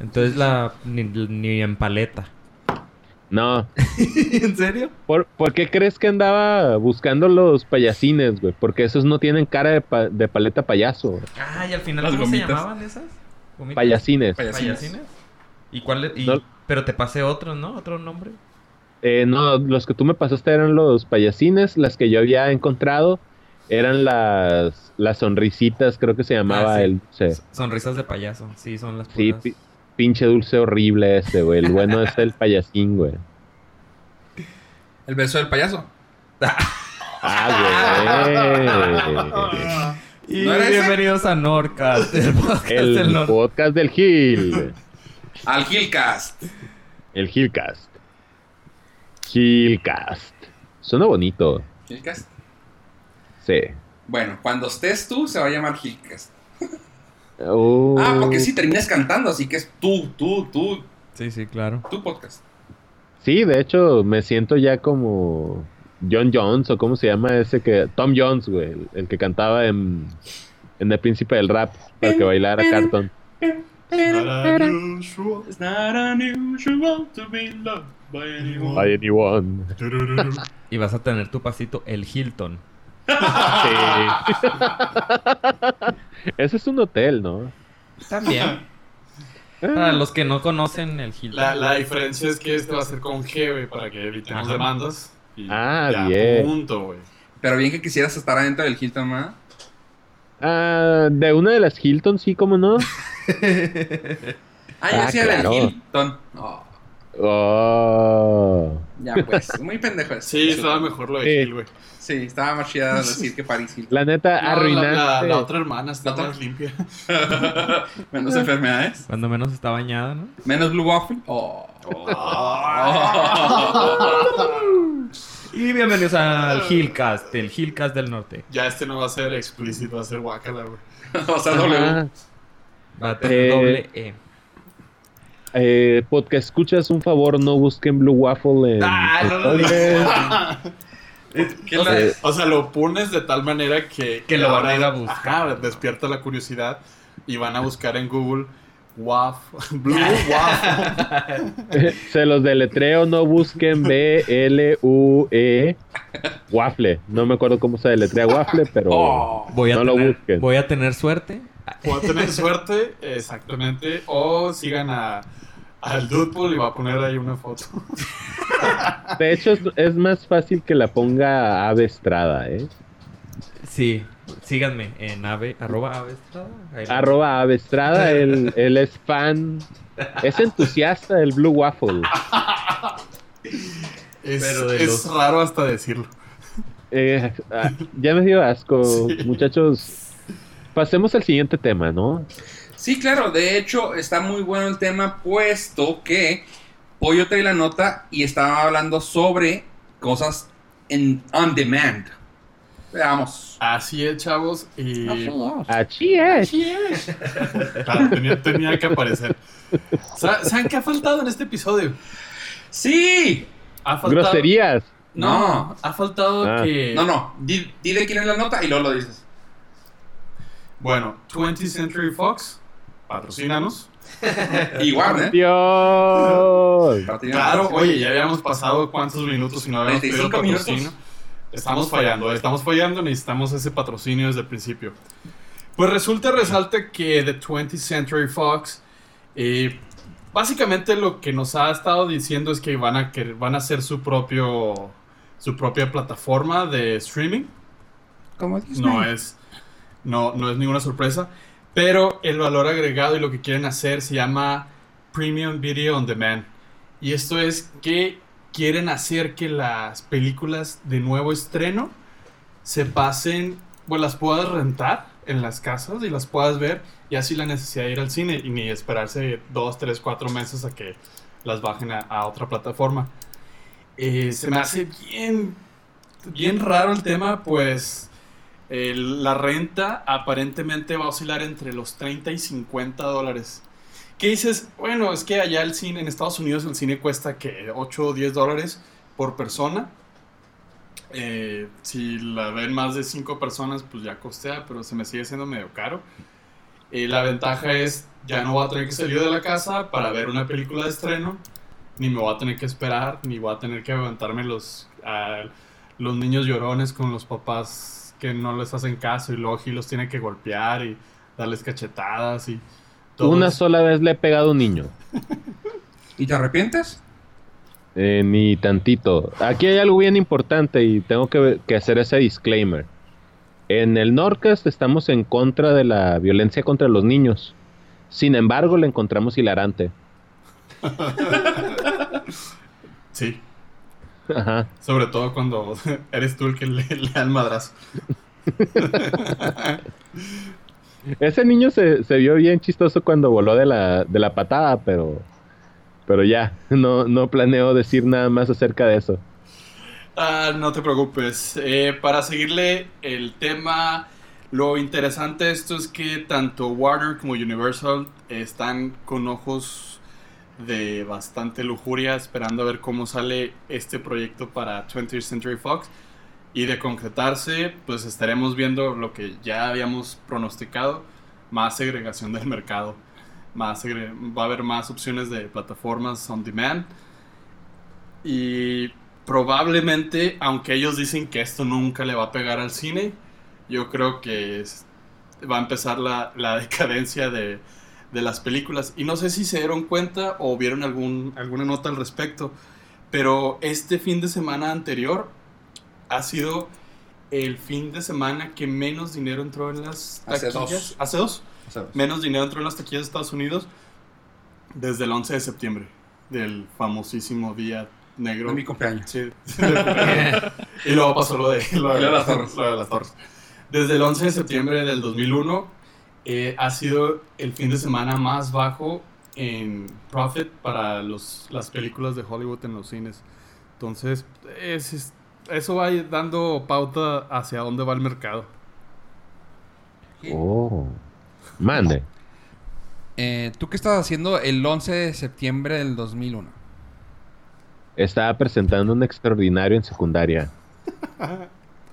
S1: Entonces la ni, ni en paleta.
S4: No,
S1: ¿En serio?
S4: ¿por, por qué crees que andaba buscando los payasines, güey? Porque esos no tienen cara de, pa- de paleta payaso. güey.
S1: Ah, y al final
S2: Las
S1: ¿cómo
S2: gomitas.
S1: se llamaban esas? ¿Gomitas?
S4: Payasines.
S2: Payasines.
S1: ¿Payasines? ¿Y cuál es? y-
S4: No.
S1: Pero te pasé otro, ¿no? Otro nombre.
S4: Eh, no, los que tú me pasaste eran los payasines, las que yo había encontrado eran las, las sonrisitas, creo que se llamaba
S1: Ah, sí.
S4: el... sí.
S1: Sonrisas de payaso. Sí, son las
S4: Sí,
S1: puras.
S4: pi- pinche dulce horrible ese, güey. El bueno es el payasín, güey.
S2: el beso del payaso.
S4: Ah,
S1: Y
S2: ¿No ese?
S1: bienvenidos a Norcast, el podcast
S4: güey. El
S1: del norte.
S4: podcast del Gil.
S2: Al Hillcast.
S4: El Gilcast. Gilcast. Suena bonito.
S2: Hillcast.
S4: Sí.
S2: Bueno, cuando estés tú, se va a llamar Hillcast.
S4: Oh.
S2: Ah, porque sí terminas cantando, así que es tú, tú, tú,
S1: Sí, sí, claro.
S2: tu podcast.
S4: Sí, de hecho, me siento ya como John Jones, o cómo se llama ese que. Tom Jones, güey. el- El que cantaba en, en El Príncipe del Rap para que bailara Carton.
S2: It's not unusual to be loved by anyone.
S4: By anyone.
S1: Y vas a tener tu pasito, el Hilton.
S4: Sí. Ese es un hotel, ¿no?
S1: También. Para los que no conocen el Hilton.
S3: La, la diferencia es que este va a ser con G, güey, para que evitemos
S1: Ajá.
S3: demandas. Y
S4: Ah,
S3: ya,
S4: bien.
S3: Punto, güey.
S2: Pero bien que quisieras estar adentro del Hilton, ¿verdad?
S4: Ah, de una de las Hilton, sí, cómo no.
S2: Ah, yo
S4: Ah,
S2: decía
S4: claro.
S2: del Hilton. Oh,
S4: Oh.
S2: ya pues, muy pendejo eso.
S3: Sí, estaba mejor lo de. Gil, güey.
S2: Sí, estaba más chida decir que Paris Hilton.
S4: La neta,
S3: No, la,
S4: arruinaste.
S3: la- la otra hermana está más limpia.
S2: Menos enfermedades.
S1: Cuando menos está bañada, ¿no?
S2: Menos Blue Waffle. Oh.
S1: Y bienvenidos al Hillcast, el Hillcast del norte.
S3: Ya este no va a ser explícito, va a ser guacala, güey.
S2: o sea,
S4: Ajá.
S2: W.
S1: Va a tener doble E.
S4: Eh, podcast escuchas un favor, no busquen Blue Waffle en.
S1: Ah, no lo
S4: Podcast.
S2: ¿Qué
S3: O
S2: la-
S4: Eh,
S3: sea, o sea, lo pones de tal manera que...
S1: Que lo van a ir a buscar.
S3: Ajá, despierta la curiosidad y van a buscar en Google Waffle, Blue Waffle.
S4: Se los deletreo, no busquen B-L-U-E. Waffle. No me acuerdo cómo se deletrea waffle, pero.
S2: Oh.
S1: Voy a,
S4: No lo busquen.
S1: voy a tener suerte.
S3: Puedo tener suerte, exactamente. O sigan a, al Dudepool y va a poner ahí una foto.
S4: De hecho, es, es más fácil que la ponga Ave Estrada, ¿eh?
S1: Sí, síganme en ave, arroba ave estrada. Ahí lo-
S4: Arroba Ave Estrada, él, él es fan. Es entusiasta del Blue Waffle.
S3: Es,
S1: Pero de
S3: es
S1: los-
S3: raro hasta decirlo.
S4: Eh, ah, ya me dio asco,
S3: Sí.
S4: muchachos. Pasemos al siguiente tema, ¿no?
S2: Sí, claro, de hecho está muy bueno el tema puesto que hoy yo traí la nota y estaba hablando sobre cosas en on demand. Veamos.
S3: Así es, chavos. Y
S4: Achí es.
S3: claro, tenía, tenía que aparecer. Sa- ¿Saben qué ha faltado en este episodio?
S2: Sí.
S3: Ha faltado...
S4: Groserías.
S3: No, ha faltado
S4: Ah.
S3: que...
S2: No, no, di- dile quién es la nota y luego lo dices.
S3: Bueno, 20th Century Fox, patrocínanos.
S2: Y Warner.
S4: Dios.
S3: Claro, oye, ya habíamos pasado cuántos minutos y no habíamos pedido el
S2: 35
S3: patrocinio.
S2: minutos.
S3: Estamos fallando, estamos fallando, necesitamos ese patrocinio desde el principio. Pues resulta, resalta que The 20th Century Fox eh, básicamente lo que nos ha estado diciendo es que van a, que van a hacer su propio su propia plataforma de streaming.
S2: Como Disney.
S3: No es, no, no es ninguna sorpresa. Pero el valor agregado y lo que quieren hacer se llama Premium Video on Demand. Y esto es que quieren hacer que las películas de nuevo estreno se pasen, pues las puedas rentar en las casas y las puedas ver y así la necesidad de ir al cine y ni esperarse dos, tres, cuatro meses a que las bajen a, otra plataforma. Eh, se me hace bien, bien raro el tema, pues la renta aparentemente va a oscilar entre los 30 y 50 dólares. ¿Qué dices? Bueno, es que allá el cine, en Estados Unidos el cine cuesta que 8 o 10 dólares por persona. Eh, si la ven más de 5 personas, pues ya costea, pero se me sigue siendo medio caro. Eh, la ventaja es, ya no voy a tener que salir de la casa para ver una película de estreno, ni me voy a tener que esperar, ni voy a tener que aguantarme los, a los niños llorones con los papás que no les hacen caso y luego los tiene que golpear y darles cachetadas y todo
S4: Una
S3: eso.
S4: sola vez le he pegado a un niño.
S2: ¿Y te arrepientes?
S4: Eh, ni tantito. Aquí hay algo bien importante y tengo que, que hacer ese disclaimer. En el Norcast estamos en contra de la violencia contra los niños. Sin embargo, la encontramos hilarante.
S3: Sí,
S4: Ajá.
S3: sobre todo cuando eres tú el que le, le da el madrazo.
S4: Ese niño se, se vio bien chistoso cuando voló de la, de la patada, pero, pero ya, no, no planeo decir nada más acerca de eso.
S3: Ah, no te preocupes. Eh, para seguirle el tema, lo interesante de esto es que tanto Warner como Universal están con ojos de bastante lujuria esperando a ver cómo sale este proyecto para 20th Century Fox. Y de concretarse, pues estaremos viendo lo que ya habíamos pronosticado, más segregación del mercado. Más va a haber más opciones de plataformas on demand. Y probablemente, aunque ellos dicen que esto nunca le va a pegar al cine, yo creo que va a empezar la, la decadencia de, de las películas. Y no sé si se dieron cuenta o vieron algún, alguna nota al respecto, pero este fin de semana anterior ha sido el fin de semana que menos dinero entró en las
S2: Hace
S3: taquillas.
S2: dos.
S3: Hace dos.
S2: O sea,
S3: Menos dinero entró en las taquillas de Estados Unidos desde el 11 de septiembre, del famosísimo día negro.
S2: de mi cumpleaños.
S3: Sí. y luego pasó lo de, lo de
S2: lo de las torres.
S3: Desde el 11 de septiembre del 2001 eh, ha sido el fin de semana más bajo en profit para los, las películas de Hollywood en los cines. Entonces, es- es- eso va dando pauta hacia dónde va el mercado.
S4: Oh. Mande.
S2: Eh, ¿Tú qué estabas haciendo el 11 de septiembre del 2001?
S4: Estaba presentando un extraordinario en secundaria.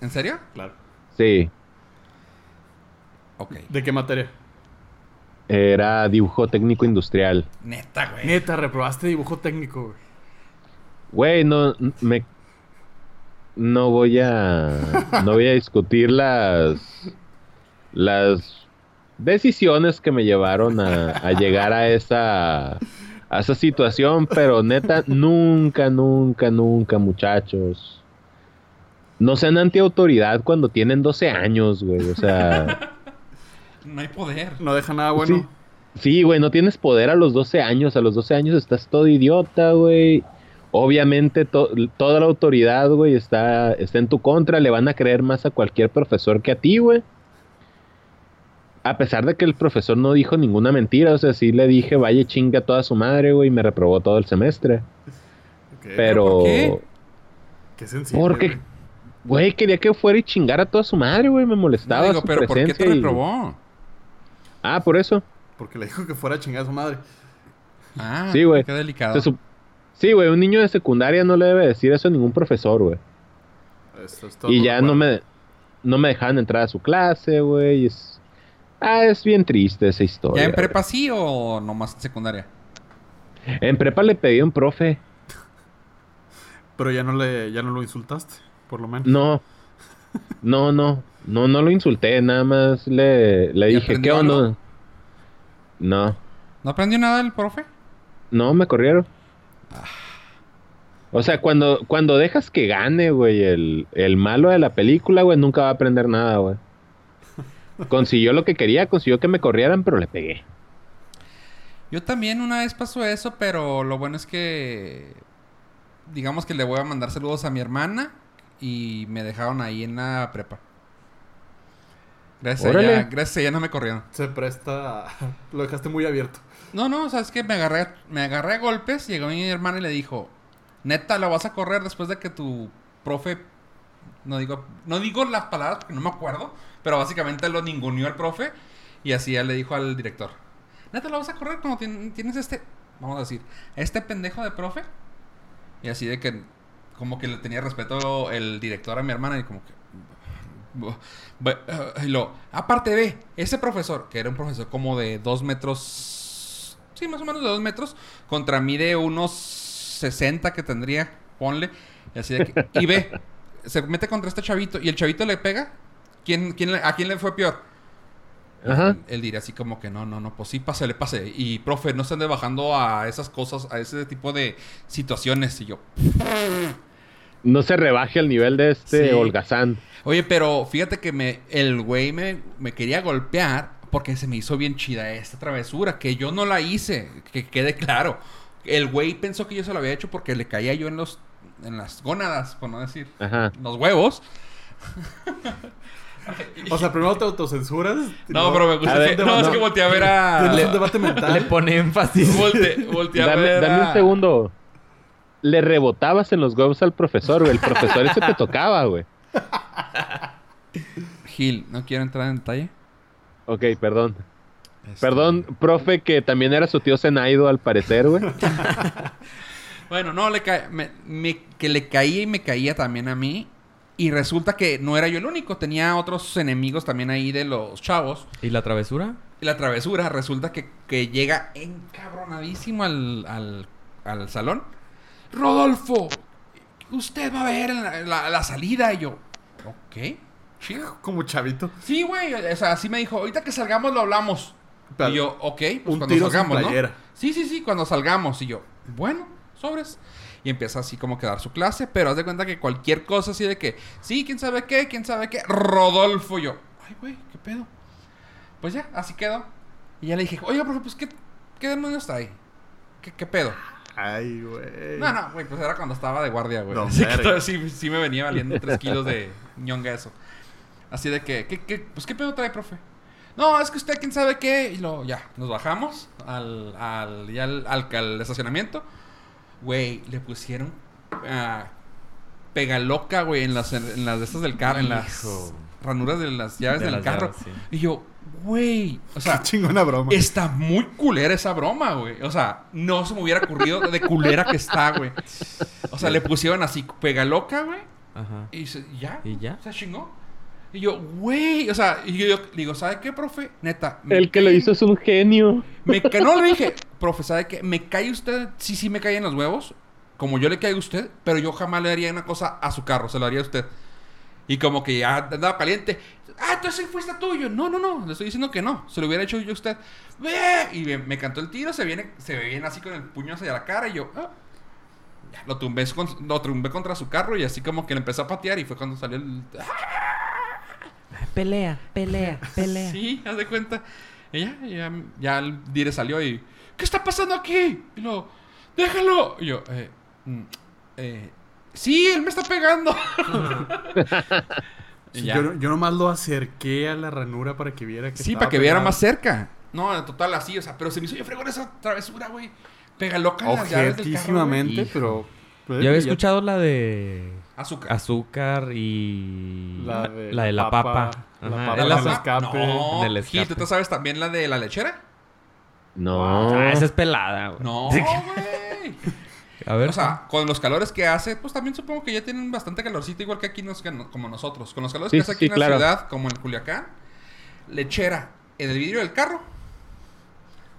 S2: ¿En serio?
S3: Claro.
S4: Sí,
S2: Ok.
S3: ¿De qué materia?
S4: era dibujo técnico industrial.
S2: Neta, güey.
S3: Neta, reprobaste dibujo técnico, güey.
S4: Güey, no me no voy a no voy a discutir las las decisiones que me llevaron a, a llegar a esa a esa situación, pero neta nunca, nunca, nunca, muchachos. No sean antiautoridad cuando tienen 12 años, güey. O sea,
S2: No hay poder.
S3: No deja nada bueno.
S4: Sí, güey, no tienes poder a los 12 años. A los 12 años estás todo idiota, güey. Obviamente to- toda la autoridad, güey, está, está en tu contra. Le van a creer más a cualquier profesor que a ti, güey. A pesar de que el profesor no dijo ninguna mentira. O sea, sí le dije, vaya chinga a toda su madre, güey, y me reprobó todo el semestre. Pero...
S2: ¿por qué?
S3: Qué sensible.
S4: Porque,
S3: güey.
S4: quería que fuera y chingara a toda su madre, güey. Me molestaba
S2: No digo,
S4: su
S2: pero ¿por qué te
S4: y-
S2: reprobó?
S4: Ah, por eso.
S3: Porque le dijo que fuera a chingar a su madre.
S2: Ah,
S4: Sí, güey.
S2: Qué delicado.
S4: Sí, güey, un niño de secundaria no le debe decir eso a ningún profesor, güey.
S3: Es todo
S4: Y ya no me, no me dejaban entrar a su clase, güey. y Es... Ah, es bien triste esa historia.
S2: ¿Ya en prepa sí o nomás en secundaria?
S4: En prepa le pedí a un profe.
S3: Pero ya no le, ya no lo insultaste, por lo menos.
S4: No. No, no. No, no lo insulté. Nada más le, le
S2: ¿Y
S4: dije, ¿qué onda?
S2: algo?
S4: No.
S2: ¿No aprendió nada el profe?
S4: No, me corrieron. O sea, cuando, cuando dejas que gane, güey, el, el malo de la película, güey, nunca va a aprender nada, güey. Consiguió lo que quería, consiguió que me corrieran, pero le pegué.
S2: Yo también una vez pasó eso, pero lo bueno es que. Digamos que le voy a mandar saludos a mi hermana y me dejaron ahí en la prepa. Gracias a
S4: Órale.
S2: ella, gracias a ella no me corrieron.
S3: Se presta. Lo dejaste muy abierto.
S2: No, no, o sea, es que me agarré, me agarré a golpes, llegó mi hermana y le dijo, neta, lo vas a correr después de que tu profe, no digo, no digo las palabras porque no me acuerdo, pero básicamente lo ninguneó al profe y así ya le dijo al director, neta, lo vas a correr cuando tien- tienes este, vamos a decir, este pendejo de profe. Y así de que, como que le tenía respeto el director a mi hermana y como que... y lo, aparte ve, ese profesor, que era un profesor como de dos metros, sí, más o menos de dos metros, contra mí de unos 60 que tendría, ponle, y así de que, y ve, se mete contra este chavito y el chavito le pega, ¿quién, quién, ¿a quién le fue peor?
S4: Ajá.
S2: Él diría así como que no, no, no, pues sí, pásale, pase. Y profe, no se ande bajando a esas cosas, a ese tipo de situaciones. Y yo,
S4: No se rebaje al nivel de este
S2: Sí.
S4: holgazán.
S2: Oye, pero fíjate que me, el güey me, me quería golpear porque se me hizo bien chida esta travesura, que yo no la hice, que quede claro. El güey pensó que yo se lo había hecho porque le caía yo en los en las gónadas, por no decir,
S4: Ajá.
S2: los huevos.
S3: O sea, primero te autocensuras.
S2: No, pero me gusta que,
S4: ver,
S2: no, es que volteé a ver a
S3: Tienes un debate mental.
S1: Le pone énfasis.
S2: volte- volteé a
S4: Dame,
S2: ver
S4: dame
S2: a-
S4: un segundo. Le rebotabas en los huevos al profesor, güey. El profesor ese te tocaba, güey.
S2: Gil, no quiero entrar en detalle.
S4: Ok, perdón.
S2: Este,
S4: Perdón, profe, que también era su tío Zenaido, al parecer, güey.
S2: Bueno, no, le ca- me- me- que le caía y me caía también a mí. Y resulta que no era yo el único. Tenía otros enemigos también ahí de los chavos.
S1: ¿Y la travesura?
S2: Y la travesura resulta que, que llega encabronadísimo al, al, al salón. Rodolfo, usted va a ver la, la- la salida. Y yo, ok, chido.
S3: Como chavito.
S2: Sí, güey, o sea, así me dijo, ahorita que salgamos lo hablamos. Y yo, ok, pues
S3: un
S2: cuando
S3: tiro
S2: salgamos, ¿no? Sí, sí, sí, cuando salgamos. Y yo, bueno, sobres. Y empieza así como que dar su clase, pero haz de cuenta que cualquier cosa así de que, sí, quién sabe qué, quién sabe qué, Rodolfo. Y yo, ay, güey, qué pedo. Pues ya, así quedó. Y ya le dije, oiga, profe, pues, ¿qué, qué demonios está ahí? ¿Qué, qué pedo?
S3: Ay, güey.
S2: No, no, güey, pues era cuando estaba de guardia, güey.
S3: No,
S2: Así que sí, sí me venía valiendo tres kilos de ñonga eso. Así de que, ¿qué, qué, pues, ¿qué pedo trae, profe? No, es que usted quién sabe qué. Y luego ya, nos bajamos al, al, ya al, al- al estacionamiento. Güey, le pusieron ah, pega loca, güey, en las, en las de estas del carro, en las. Ranuras de las llaves
S1: De
S2: del
S1: las
S2: carro.
S1: llaves, sí.
S2: Y yo, güey, o sea,
S3: Qué chingona broma.
S2: Está muy culera esa broma, güey. O sea, no se me hubiera ocurrido de culera que está, güey. O sea, le pusieron así, pega loca, güey.
S1: Ajá.
S2: Y se- ya.
S1: ¿Y ya?
S2: Se chingó. Y yo, güey. O sea, y yo, yo digo, ¿sabe qué, profe? Neta.
S4: El que lo hizo es un genio.
S2: Me ca- no le dije, profe, ¿sabe qué? Me cae usted. Sí, sí, me cae en los huevos. Como yo le caigo a usted. Pero yo jamás le haría una cosa a su carro. Se lo haría a usted. Y como que ya andaba caliente. Ah, entonces fuiste tuyo. No, no, no. Le estoy diciendo que no. Se lo hubiera hecho yo a usted. ¡Ve! Y me, me cantó el tiro. Se viene, se ve bien así con el puño hacia la cara. Y yo, ah. Lo tumbé, con- lo tumbé contra su carro. Y así como que le empezó a patear. Y fue cuando salió el.
S1: Pelea, pelea, pelea.
S2: Sí, haz de cuenta. Y ya, ya, el dire salió y. ¿Qué está pasando aquí? Y luego, déjalo. Y yo, eh, mm, eh, sí, él me está pegando.
S3: Sí, yo, yo nomás lo acerqué a la ranura para que viera que
S2: Sí, para que viera más cerca. No, en total así, o sea, pero se me hizo bien fregón esa travesura, güey. Pega loca las llaves del carro,
S3: pero...
S1: Yo había escuchado la de
S2: Azúcar.
S1: azúcar y
S3: La de
S1: la, de la
S3: papa,
S1: papa.
S3: la papa
S1: la-
S3: el escape.
S2: No,
S1: Del
S2: Gil,
S1: escape.
S2: ¿tú te sabes también la de la lechera?
S4: No.
S1: Ah, esa es pelada, güey.
S2: No, güey.
S1: A ver.
S2: O sea, con los calores que hace, pues también supongo que ya tienen bastante calorcito, igual que aquí, nos, como nosotros. Con los calores
S4: Sí,
S2: que hace aquí
S4: sí,
S2: en la
S4: claro.
S2: ciudad, como en Culiacán, lechera en el vidrio del carro,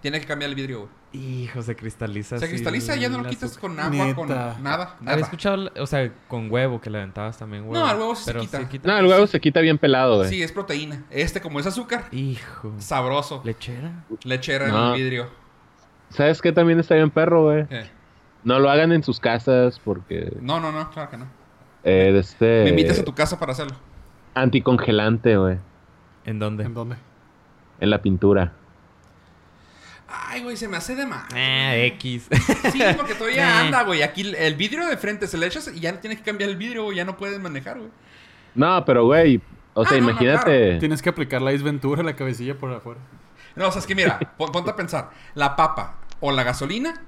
S2: tiene que cambiar el vidrio, güey.
S1: hijo, se cristaliza.
S2: Se cristaliza, ya no lo
S1: el
S2: quitas
S1: azúcar.
S2: con agua, con
S3: Neta.
S2: nada.
S1: Había
S2: nada.
S1: escuchado, o sea, con huevo, que le aventabas también huevo.
S2: No, el huevo se quita.
S4: No, el huevo se quita bien pelado, güey.
S2: Sí, es proteína. Este, como es azúcar,
S1: Hijo.
S2: sabroso.
S1: Lechera.
S2: Lechera en el vidrio.
S4: ¿Sabes qué también está bien perro, güey?
S2: Eh,
S4: No lo hagan en sus casas porque
S2: No, no, no, claro que no.
S4: eh, de este
S2: Me invitas a tu casa para hacerlo.
S4: anticongelante, güey,
S1: ¿En dónde?
S3: ¿En dónde?
S4: en la pintura.
S2: Ay, güey, se me hace de más.
S1: Ah, X.
S2: Sí, porque todavía
S1: Eh.
S2: anda, güey. Aquí el- vidrio de frente se le echas y ya no tienes que cambiar el vidrio, güey. Ya no puedes manejar, güey.
S4: No, pero güey, o sea,
S2: Ah, no, no,
S4: imagínate.
S3: Tienes que aplicar la Ventura la cabecilla por afuera.
S2: No, o sea, es que mira, pon- ponte a pensar. La papa o la gasolina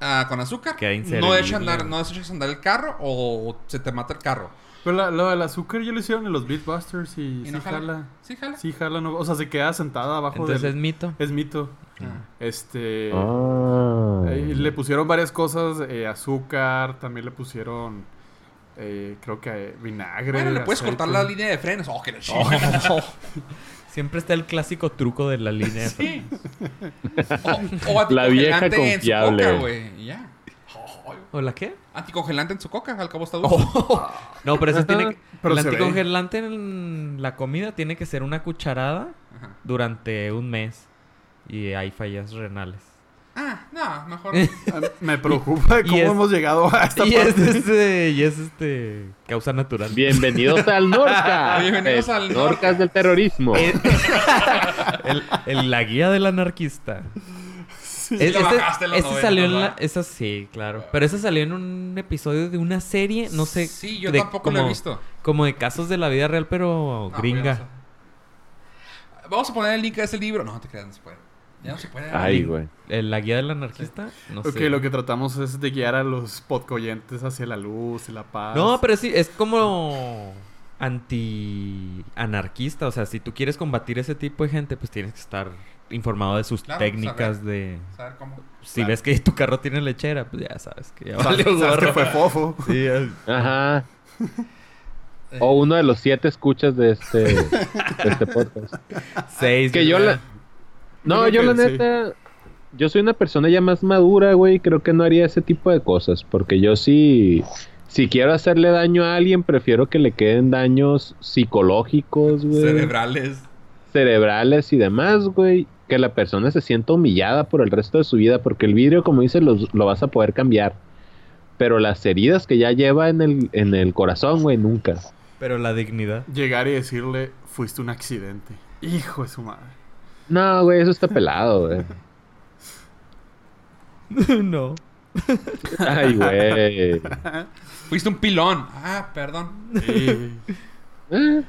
S2: ah, con azúcar no
S1: inservible.
S2: echa andar, no echas andar el carro o se te mata el carro.
S3: Pero la- lo del azúcar ya lo hicieron en los Beatbusters y,
S2: ¿Y
S3: sí
S2: no
S3: jala.
S2: jala? ¿Sí jala?
S3: Sí jala, no- o sea, se queda sentada abajo
S1: Entonces es
S3: del...
S1: mito.
S3: Es mito.
S2: Ah.
S3: Este... Eh, le pusieron varias cosas, eh, azúcar, también le pusieron, eh, creo que eh, vinagre.
S2: Bueno, le puedes
S3: aceite.
S2: cortar la línea de frenos. Oh, que la chingada.
S1: Siempre está el clásico truco de la línea. de
S2: Sí. O, o
S4: La vieja
S2: anticongelante en su
S4: confiable.
S2: coca, güey. Ya.
S1: ¿O la qué?
S2: Anticongelante en su coca, al cabo está dulce.
S1: No, pero eso tiene que...
S3: Pero
S1: el
S3: ve.
S1: anticongelante en la comida tiene que ser una cucharada
S2: Ajá.
S1: durante un mes. Y hay fallas renales.
S2: Ah, no, mejor.
S3: Ah, Me preocupa cómo
S1: es-
S3: hemos llegado a esta
S1: Y es,
S3: parte.
S1: este, y es este... Causa natural.
S4: Bienvenidos al Norca.
S2: Bienvenidos
S4: El
S2: al Norca.
S4: Norcas del terrorismo.
S1: Eh, el, el- la guía del anarquista.
S2: Sí,
S1: Es- ese
S2: 90,
S1: salió en la...
S2: ¿verdad?
S1: Esa sí, claro. Pero ese salió en un episodio de una serie, no sé...
S2: Sí, yo
S1: de-
S2: tampoco lo he
S1: como-
S2: visto.
S1: Como de casos de la vida real, pero
S2: No,
S1: gringa.
S2: Vamos a poner el link a ese libro. No, te creas, no se puede. Ya no se puede.
S4: Ay, güey.
S1: La guía del anarquista, no
S3: Ok,
S1: sé.
S3: lo que tratamos es de guiar a los podcoyentes hacia la luz y la paz.
S1: No, pero sí, es como anti-anarquista. O sea, si tú quieres combatir ese tipo de gente, pues tienes que estar informado de sus
S2: Claro,
S1: técnicas
S2: saber.
S1: de...
S2: ¿Saber cómo?
S1: Si
S2: Claro.
S1: ves que tu carro tiene lechera, pues ya sabes que ya
S3: sabes que fue fofo.
S1: Sí, es-
S4: Ajá. O uno de los siete escuchas de este, de este podcast.
S1: seis.
S4: Que yo la... No,
S3: creo
S4: yo la
S3: sí.
S4: neta... Yo soy una persona ya más madura, güey. Creo que no haría ese tipo de cosas. Porque yo sí... Si quiero hacerle daño a alguien, prefiero que le queden daños psicológicos, güey.
S2: Cerebrales.
S4: cerebrales y demás, güey, que la persona se sienta humillada por el resto de su vida, porque el vidrio, como dices, lo, lo vas a poder cambiar. Pero las heridas que ya lleva en el, en el corazón, güey, nunca.
S1: Pero la dignidad.
S3: Llegar y decirle, fuiste un accidente. Hijo de su madre.
S4: No, güey, eso está pelado, güey.
S1: no.
S4: Ay, güey.
S2: Fuiste un pilón. Ah, perdón.
S3: Sí.
S4: Eh,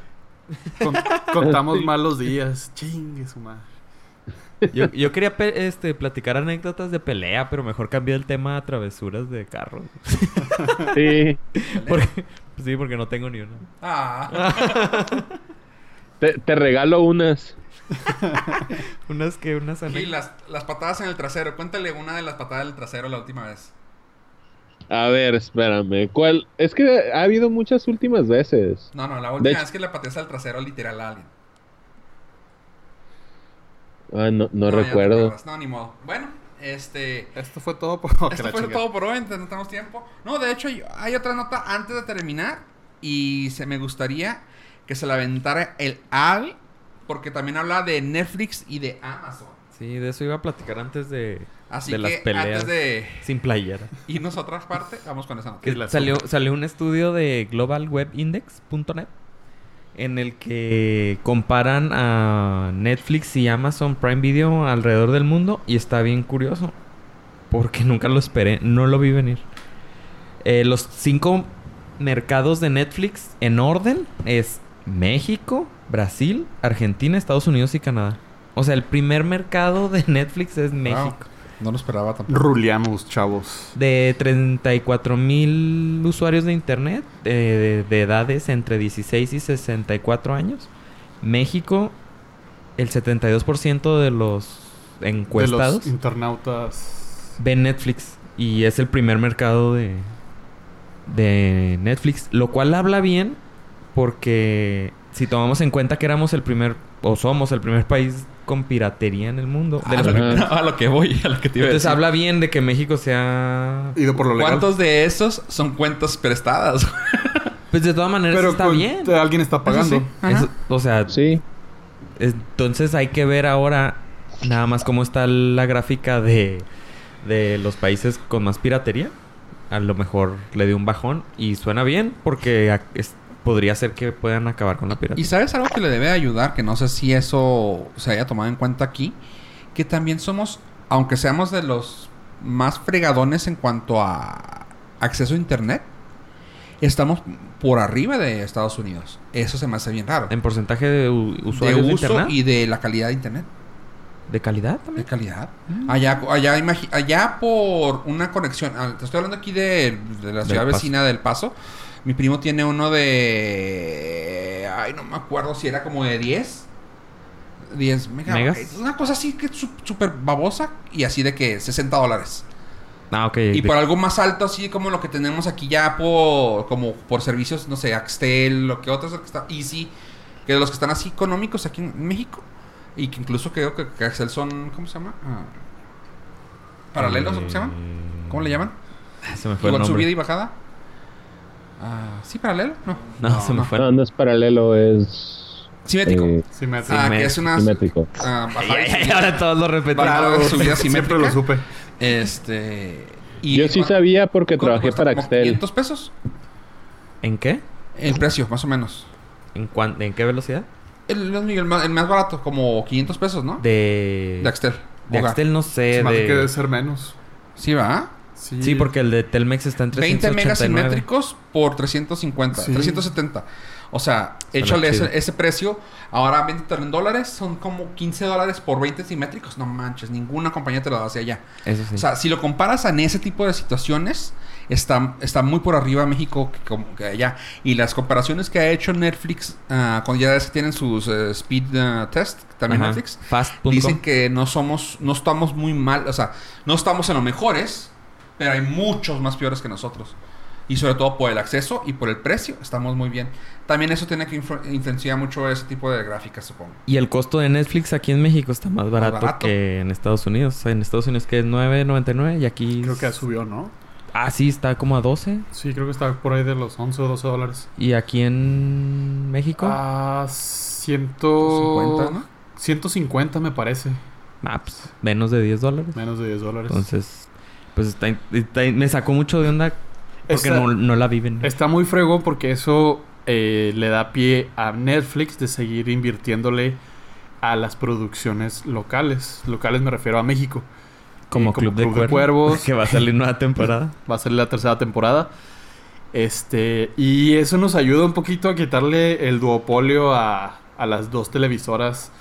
S3: Con- contamos mal los días. Chingue su madre.
S1: Yo, yo quería este, platicar anécdotas de pelea, pero mejor cambié el tema a travesuras de carro.
S4: Sí.
S1: Porque- sí, porque no tengo ni una.
S2: Ah.
S4: Te, te regalo unas.
S1: Unas que, unas
S2: Y las, las patadas en el trasero. Cuéntale una de las patadas del trasero la última vez.
S4: A ver, espérame. ¿Cuál? Es que ha habido muchas últimas veces.
S2: No, no, la última vez que le pateaste al trasero literal a alguien.
S4: Ah, no, no, recuerdo.
S2: No, ni modo. Bueno, este.
S3: Esto fue todo por que
S2: Esto fue
S3: chingada.
S2: todo por hoy, entonces no tenemos tiempo. No, de hecho, hay- hay otra nota antes de terminar. Y se me gustaría que se la aventara el Al. Porque también habla de Netflix y de Amazon.
S1: Sí, de eso iba a platicar antes de,
S2: Así
S1: de
S2: que
S1: las peleas
S2: antes de
S1: sin playera.
S2: irnos a otra parte, vamos con esa
S3: la
S1: salió, salió un estudio de globalwebindex.net en el que comparan a Netflix y Amazon Prime Video alrededor del mundo y está bien curioso porque nunca lo esperé, no lo vi venir. Eh, los cinco mercados de Netflix en orden es México, Brasil, Argentina, Estados Unidos y Canadá. O sea, el primer mercado de Netflix es México.
S2: No lo esperaba tampoco.
S3: Ruleamos, chavos.
S1: De 34 mil usuarios de internet eh, de, de edades entre 16 y 64 años. México, el 72% de los
S3: De
S1: encuestados
S3: los internautas.
S1: ven Netflix. Y es el primer mercado de, de Netflix. Lo cual habla bien porque si tomamos en cuenta que éramos el primer, o somos el primer país con piratería en el mundo. de
S2: A
S1: los-
S2: lo, que,
S4: Ajá.
S2: a lo que voy, a lo que te iba a
S1: entonces
S2: decir.
S1: habla bien de que México sea...
S3: Ido por lo legal.
S2: ¿Cuántos de esos son cuentas prestadas?
S1: Pues de todas maneras
S3: Pero
S1: está
S3: con-
S1: bien.
S3: Alguien está pagando.
S2: sí. Ajá.
S1: Eso- o sea,
S4: Sí.
S1: entonces hay que ver ahora nada más cómo está la gráfica de de los países con más piratería. A lo mejor le dio un bajón y suena bien porque a- es- podría ser que puedan acabar con la
S2: Y
S1: piratería.
S2: sabes algo que le debe ayudar, que no sé si eso se haya tomado en cuenta aquí, que también somos, aunque seamos de los más fregadones en cuanto a acceso a internet, estamos por arriba de Estados Unidos. Eso se me hace bien raro.
S1: En porcentaje de
S2: De
S1: usuarios de,
S2: uso
S1: internet.
S2: y de la calidad de internet.
S1: ¿De calidad
S2: De
S1: también?
S2: calidad.
S1: Mm.
S2: Allá, allá, allá por una conexión. ah, Te estoy hablando aquí de, de la ciudad vecina del Paso. Mi primo tiene uno de. Ay, no me acuerdo si era como de 10. 10 megabytes.
S1: ¿Megas?
S2: Una cosa así que súper babosa. Y así de que 60 dólares.
S1: Ah, ok.
S2: Y
S1: De-
S2: por algo más alto, así como lo que tenemos aquí ya por. Como por servicios, no sé, Axtel, lo que otros que está Easy. Que los que están así económicos aquí en México. Y que incluso creo que, que Axel son. ¿Cómo se llama? Ah, ¿Paralelos o cómo se llaman? ¿Cómo le llaman?
S1: Ah, Se me fue el
S2: Igual subida
S1: nombre.
S2: y bajada. Ah, ¿Sí, paralelo? No.
S1: No, se me fue.
S4: No, no es paralelo, es.
S2: Simétrico.
S4: eh,
S3: me
S2: ah,
S1: simétrico.
S2: que es una.
S4: simétrico.
S2: ah, y
S1: ahora todos lo repetimos.
S2: Subida
S3: Siempre
S2: simétrica.
S3: lo supe.
S2: Este. Y
S4: Yo sí sabía porque
S2: ¿cuánto
S4: trabajé
S2: cuesta?
S4: para
S2: ¿Como
S4: Axtel.
S2: 500 pesos.
S1: ¿En qué?
S2: El precio, más o menos.
S1: ¿En, cuán- ¿En qué velocidad?
S2: El, el, el más, el más barato, como 500 pesos, ¿no?
S1: De...
S2: De Axtel.
S1: de. Axtel no sé.
S3: Se me hace
S1: de-
S3: que debe ser menos.
S2: Sí, va.
S3: Sí,
S1: Sí, porque el de Telmex está en
S2: 20
S1: 389.
S2: megas simétricos por 350,
S3: Sí.
S2: 370. O sea,
S1: Suena
S2: échale ese, ese precio. Ahora véndetelo en dólares. Son como 15 dólares por 20 simétricos. No manches, ninguna compañía te lo da hacia allá.
S1: Eso sí.
S2: O sea, si lo comparas en ese tipo de situaciones, está, está muy por arriba México que, como que allá. Y las comparaciones que ha hecho Netflix, ah, cuando ya ves que tienen sus eh, speed ah, test, también
S1: Ajá.
S2: Netflix, dicen que no somos, no estamos muy mal, o sea, no estamos en los mejores, pero hay muchos más peores que nosotros. Y sobre todo por el acceso y por el precio, estamos muy bien. También eso tiene que influ- influenciar mucho ese tipo de gráficas, supongo.
S1: Y el costo de Netflix aquí en México está más barato,
S2: barato.
S1: que en Estados Unidos. En Estados Unidos que es 9.99 y aquí...
S3: Creo que subió, ¿no?
S1: Ah, sí, está como a 12.
S3: Sí, creo que está por ahí de los 11 o 12 dólares.
S1: ¿Y aquí en México?
S3: Ah, ciento...
S2: 50, ¿no?
S3: 150 me parece.
S1: Ah, pues, menos de 10 dólares.
S3: Menos de 10 dólares.
S1: Entonces, pues está, está- me sacó mucho de onda porque
S3: Está-
S1: no, no la viven.
S3: Está muy fregón porque eso eh, le da pie a Netflix de seguir invirtiéndole a las producciones locales. Locales me refiero a México.
S1: como,
S3: eh, como
S1: Club, de,
S3: Club de
S1: Cuervos,
S3: Cuervos.
S1: Que va a salir nueva temporada.
S3: Va a ser la tercera temporada. Este, y eso nos ayuda un poquito a quitarle el duopolio a, a las dos televisoras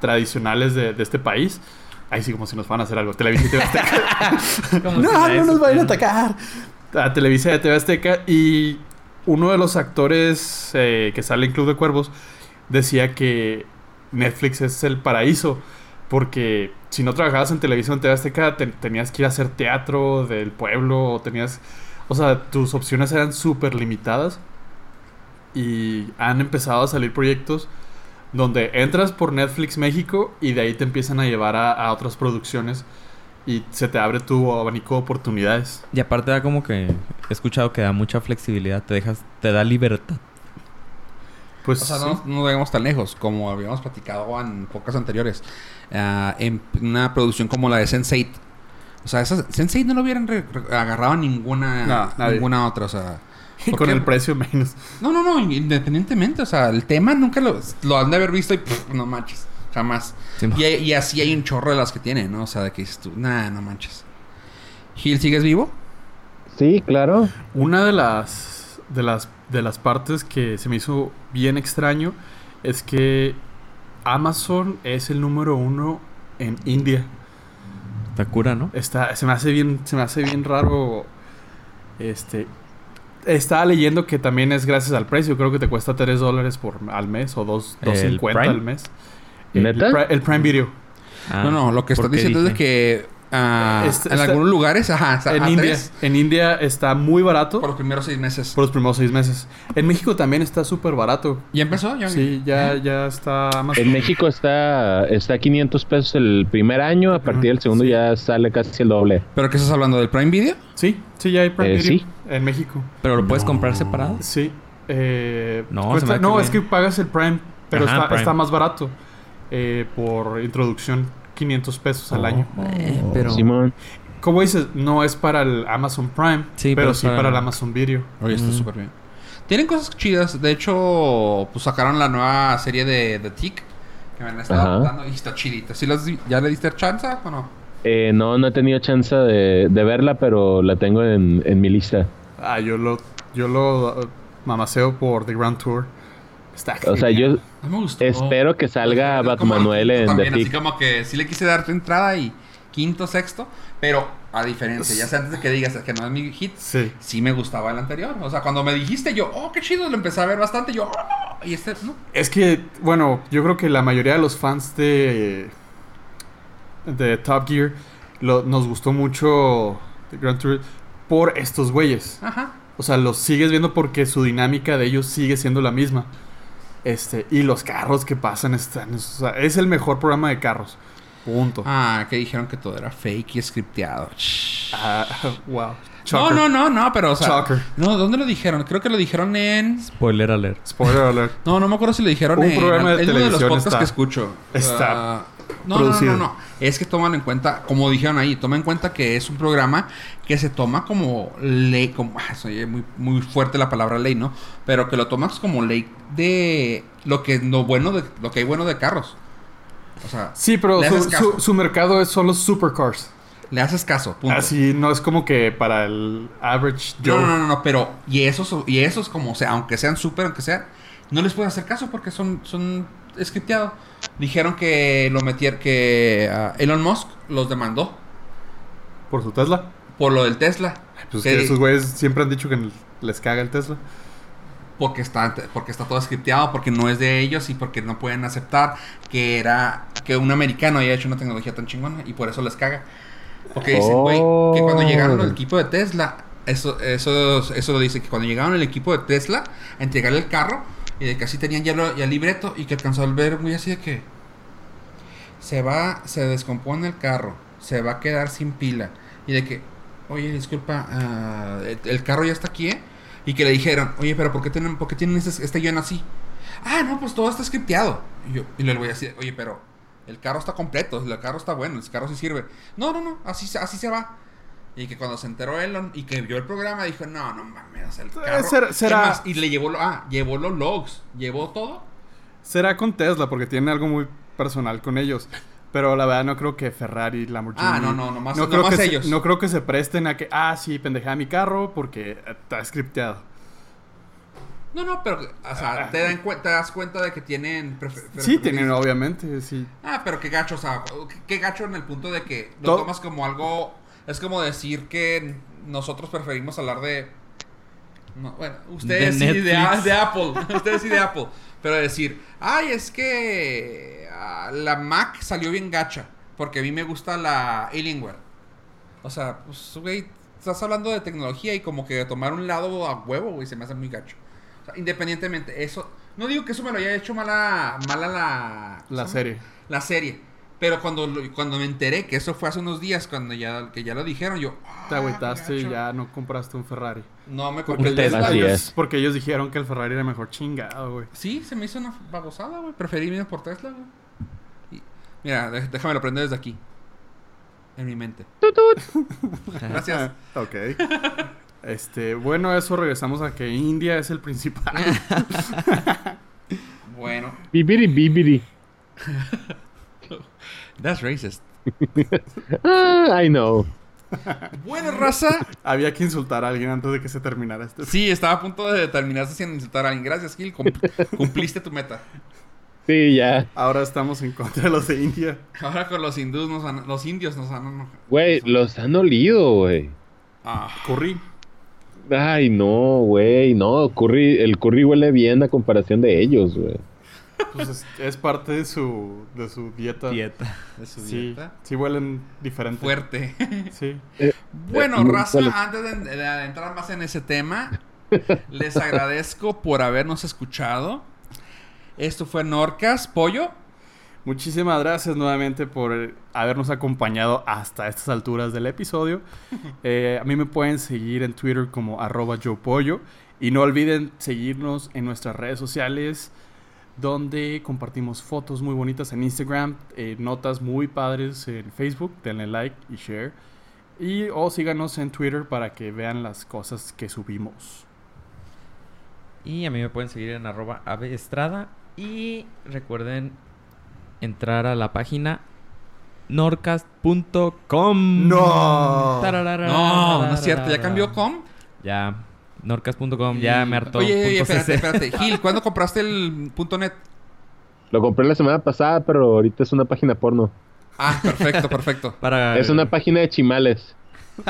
S3: tradicionales de, de este país. Ahí sí, como si nos van a hacer algo. Televisa y TV Azteca. No, no nos vayan a atacar. A Televisa y TV Azteca. Y uno de los actores eh, que sale en Club de Cuervos decía que Netflix es el paraíso. Porque si no trabajabas en televisión en TV Azteca, te- tenías que ir a hacer teatro del pueblo. O tenías. O sea, tus opciones eran súper limitadas. Y han empezado a salir proyectos donde entras por Netflix México y de ahí te empiezan a llevar a, a otras producciones y se te abre tu abanico de oportunidades.
S1: Y aparte da como que he escuchado que da mucha flexibilidad, te dejas, te da libertad.
S3: Pues
S2: O sea,
S3: sí.
S2: no, no vayamos tan lejos, como habíamos platicado en pocas anteriores. Ah, en una producción como la de Sense8. O sea, esa, Sense8 no lo hubieran re- re- agarrado a ninguna,
S3: No,
S2: ninguna otra. O sea,
S3: Y
S2: ¿por
S3: con
S2: qué?
S3: el precio menos.
S2: No, no, no, independientemente. O sea, el tema nunca lo, lo han de haber visto y pff, no manches, jamás.
S1: Sí,
S2: Y, y así hay un chorro de las que tiene, ¿no? O sea, de que dices tú, nah, no manches. Gil, ¿sigues vivo?
S4: Sí, claro.
S3: Una de las, de las de las partes que se me hizo bien extraño es que Amazon es el número uno en India.
S1: Takura, ¿no?
S3: Está, se me hace bien, se me hace bien raro. Este. Estaba leyendo que también es gracias al precio. Creo que te cuesta 3 dólares por al mes o 2,
S1: ¿El
S3: 2.50
S1: Prime?
S3: al mes. El,
S4: ¿Neta?
S3: Pri- el Prime Video.
S1: Ah,
S2: no, no, lo que estás diciendo es de que ah,
S3: Este-
S2: en
S3: este-
S2: algunos lugares, ajá,
S3: en
S2: a
S3: India.
S2: tres
S3: En India está muy barato
S2: por los primeros seis meses.
S3: por los primeros 6 meses. En México también está súper barato.
S2: ¿Ya empezó? ¿Ya?
S3: Sí, ya, ya está Amazon.
S4: En México está, está a 500 pesos el primer año, a partir del segundo
S3: Sí.
S4: ya sale casi el doble.
S2: ¿Pero qué estás hablando? ¿Del Prime Video?
S3: Sí, sí, ya hay Prime
S4: Eh,
S3: Video
S4: sí.
S3: en México.
S1: Pero lo puedes comprar separado.
S3: Sí. Eh,
S1: No,
S3: cuesta- no es que pagas el Prime, pero
S1: Ajá,
S3: está,
S1: Prime.
S3: está más barato. Eh, por introducción, 500 pesos al año.
S1: Eh, pero
S4: Simón.
S3: como dices, no es para el Amazon Prime,
S1: Sí,
S3: pero
S1: pero
S3: sí
S1: para-
S3: para el Amazon Video.
S2: Oye, está
S1: Mm.
S2: súper bien. Tienen cosas chidas. De hecho, pues sacaron la nueva serie de The Tick. Que me han estado
S4: Ajá.
S2: dando y está chidita. ¿Sí las di- ¿Ya le diste chance o no?
S4: Eh, no, no he tenido chance de, de verla, pero la tengo en, en mi lista.
S3: Ah, yo lo, yo lo uh, mamaseo por The Grand Tour. Está
S4: O sea, yo
S2: No me gustó.
S4: espero que salga Batmanuel en
S2: también,
S4: The
S2: Así como que sí le quise dar tu entrada y quinto, sexto. Pero a diferencia, ya sea antes de que digas que no es mi hit,
S3: Sí.
S2: sí me gustaba el anterior. O sea, cuando me dijiste yo, oh, qué chido, lo empecé a ver bastante. Yo, oh, y este, no.
S3: Es que, bueno, yo creo que la mayoría de los fans de, de Top Gear lo- nos gustó mucho The Grand Tour por estos güeyes.
S2: Ajá.
S3: O sea, los sigues viendo porque su dinámica de ellos sigue siendo la misma. Este, y los carros que pasan están. O sea, es el mejor programa de carros. Punto.
S2: Ah, que dijeron que todo era fake y scripteado.
S3: Ah, wow.
S2: No, no, no, no, pero o sea. No, ¿dónde lo dijeron? Creo que lo dijeron en.
S1: Spoiler alert.
S3: Spoiler alert.
S2: No, no me acuerdo si lo dijeron
S3: Un
S2: en.
S3: programa de
S2: en uno de los
S3: televisión
S2: podcasts
S3: está-
S2: que escucho.
S3: está
S2: Ah, no, no,
S3: producido.
S2: no, no, no. Es que toman en cuenta, como dijeron ahí, toma en cuenta que es un programa que se toma como ley, como. ah, soy muy, muy fuerte la palabra ley, ¿no? Pero que lo tomas como ley de lo que lo bueno de lo que hay bueno de carros. O sea,
S3: Sí, pero su, mercado es, son los supercars.
S2: le haces caso, punto.
S3: Así no es como que para el average
S2: No,
S3: Joe.
S2: no, no, no, no, pero y esos y esos como sea, aunque sean súper, aunque sea, no les puedes hacer caso porque son son scripteados. Dijeron que lo metieron que ah, Elon Musk los demandó
S3: Por su Tesla.
S2: por lo del Tesla.
S3: Pues
S2: Que-
S3: que esos güeyes siempre han dicho que les caga el Tesla.
S2: porque está porque está todo scripteado, porque no es de ellos y porque no pueden aceptar que era que un americano haya hecho una tecnología tan chingona y por eso les caga. Porque dicen, güey, que cuando
S4: Oh.
S2: llegaron al equipo de Tesla, eso eso eso lo dice que cuando llegaron al equipo de Tesla a entregarle el carro y de que así tenían ya, ya el libreto y que alcanzó a ver muy así de que se va, se descompone el carro, se va a quedar sin pila y de que, oye, disculpa, ah, el, carro ya está aquí, ¿eh? Y que le dijeron, oye, pero ¿por qué tienen, por qué tienen este, este guion así? Ah, no, pues todo está scripteado. Y yo, y le voy a decir, oye, pero el carro está completo, el carro está bueno, el carro sí sirve. No, no, no, así, así se va. Y que cuando se enteró Elon y que vio el programa, dijo, no, no mames, o sea, el carro...
S3: será-
S2: ¿qué
S3: será-
S2: más? Y le llevó, lo- ah, llevó los logs, llevó todo.
S3: Será con Tesla porque tiene algo muy personal con ellos. Pero la verdad no creo que Ferrari, Lamborghini...
S2: Ah, no, no, nomás-
S3: creo
S2: nomás
S3: que se-
S2: ellos.
S3: no creo que se presten a que... Ah, sí, pendejada mi carro porque está scripteado.
S2: No, no, pero, o sea, te, dan te das cuenta de que tienen...
S3: Sí, tienen, obviamente, sí.
S2: Ah, pero qué gacho, o sea, qué- gacho en el punto de que lo tomas como algo. Es como decir que nosotros preferimos hablar de. No, bueno, ustedes
S1: De
S2: sí de, Apple. ustedes sí de Apple. Pero decir, ay, es que ah, la Mac salió bien gacha. Porque a mí me gusta la Alienware. O sea, pues, güey, estás hablando de tecnología y como que tomar un lado a huevo, güey, se me hace muy gacho. O sea, independientemente, eso. No digo que eso me lo haya hecho mala, mala la. ¿cómo
S3: La serie.
S2: la serie. Pero cuando, lo- cuando me enteré que eso fue hace unos días, cuando ya, que ya lo dijeron, yo...
S3: Te
S2: "Ah,
S3: agüitaste y
S2: gacho".
S3: ya no compraste un Ferrari.
S2: No me compré el Tesla.
S3: Porque ellos dijeron que el Ferrari era mejor chingado, güey.
S2: Sí, se me hizo una babosada, güey. Preferí irme por Tesla, güey. Y- Mira, dé- déjame lo prender desde aquí. En mi mente. Gracias.
S3: ok. Este, bueno, eso regresamos a que India es el principal.
S2: Bueno.
S4: Bibiri, bibiri.
S2: That's racist.
S4: Ah, I know.
S2: Bueno, raza.
S3: Había que insultar a alguien antes de que se terminara este.
S2: Sí, estaba a punto de terminarse sin insultar a alguien. Gracias, Gil. Cum- cumpliste tu meta.
S4: Sí, ya.
S3: Ahora estamos en contra de los de India.
S2: Ahora con los hindús nos han- los indios nos han...
S4: Güey, los han olido, güey.
S2: Ah,
S3: Curry.
S4: Ay, no, güey, no. Curry, el curry huele bien a comparación de ellos, güey.
S3: Pues es, es parte de su, de su dieta.
S1: Dieta.
S2: de su
S3: Sí,
S2: dieta.
S3: sí huelen diferente.
S2: Fuerte.
S3: Sí.
S2: Bueno,
S4: Eh,
S2: raza, antes de, de entrar más en ese tema, les agradezco por habernos escuchado. Esto fue Norcas, Pollo.
S3: Muchísimas gracias nuevamente por habernos acompañado hasta estas alturas del episodio. Eh, a mí me pueden seguir en Twitter como arroba yo pollo. Y no olviden seguirnos en nuestras redes sociales donde compartimos fotos muy bonitas en Instagram, eh, notas muy padres en Facebook, denle like y share. Y o síganos en Twitter para que vean las cosas que subimos.
S1: Y a mí me pueden seguir en arroba aveestrada. Y recuerden entrar a la página norcast.com.
S3: No.
S1: Tararara,
S2: No, no es cierto. ¿Ya cambió com?
S1: Ya. Norcast.com. Ya me hartó.
S2: Oye, oye, espérate, espérate. Gil, ¿cuándo compraste el punto .net?
S4: Lo compré la semana pasada, pero ahorita es una página porno.
S2: Ah, perfecto, perfecto.
S1: Para...
S4: Es una página de chimales.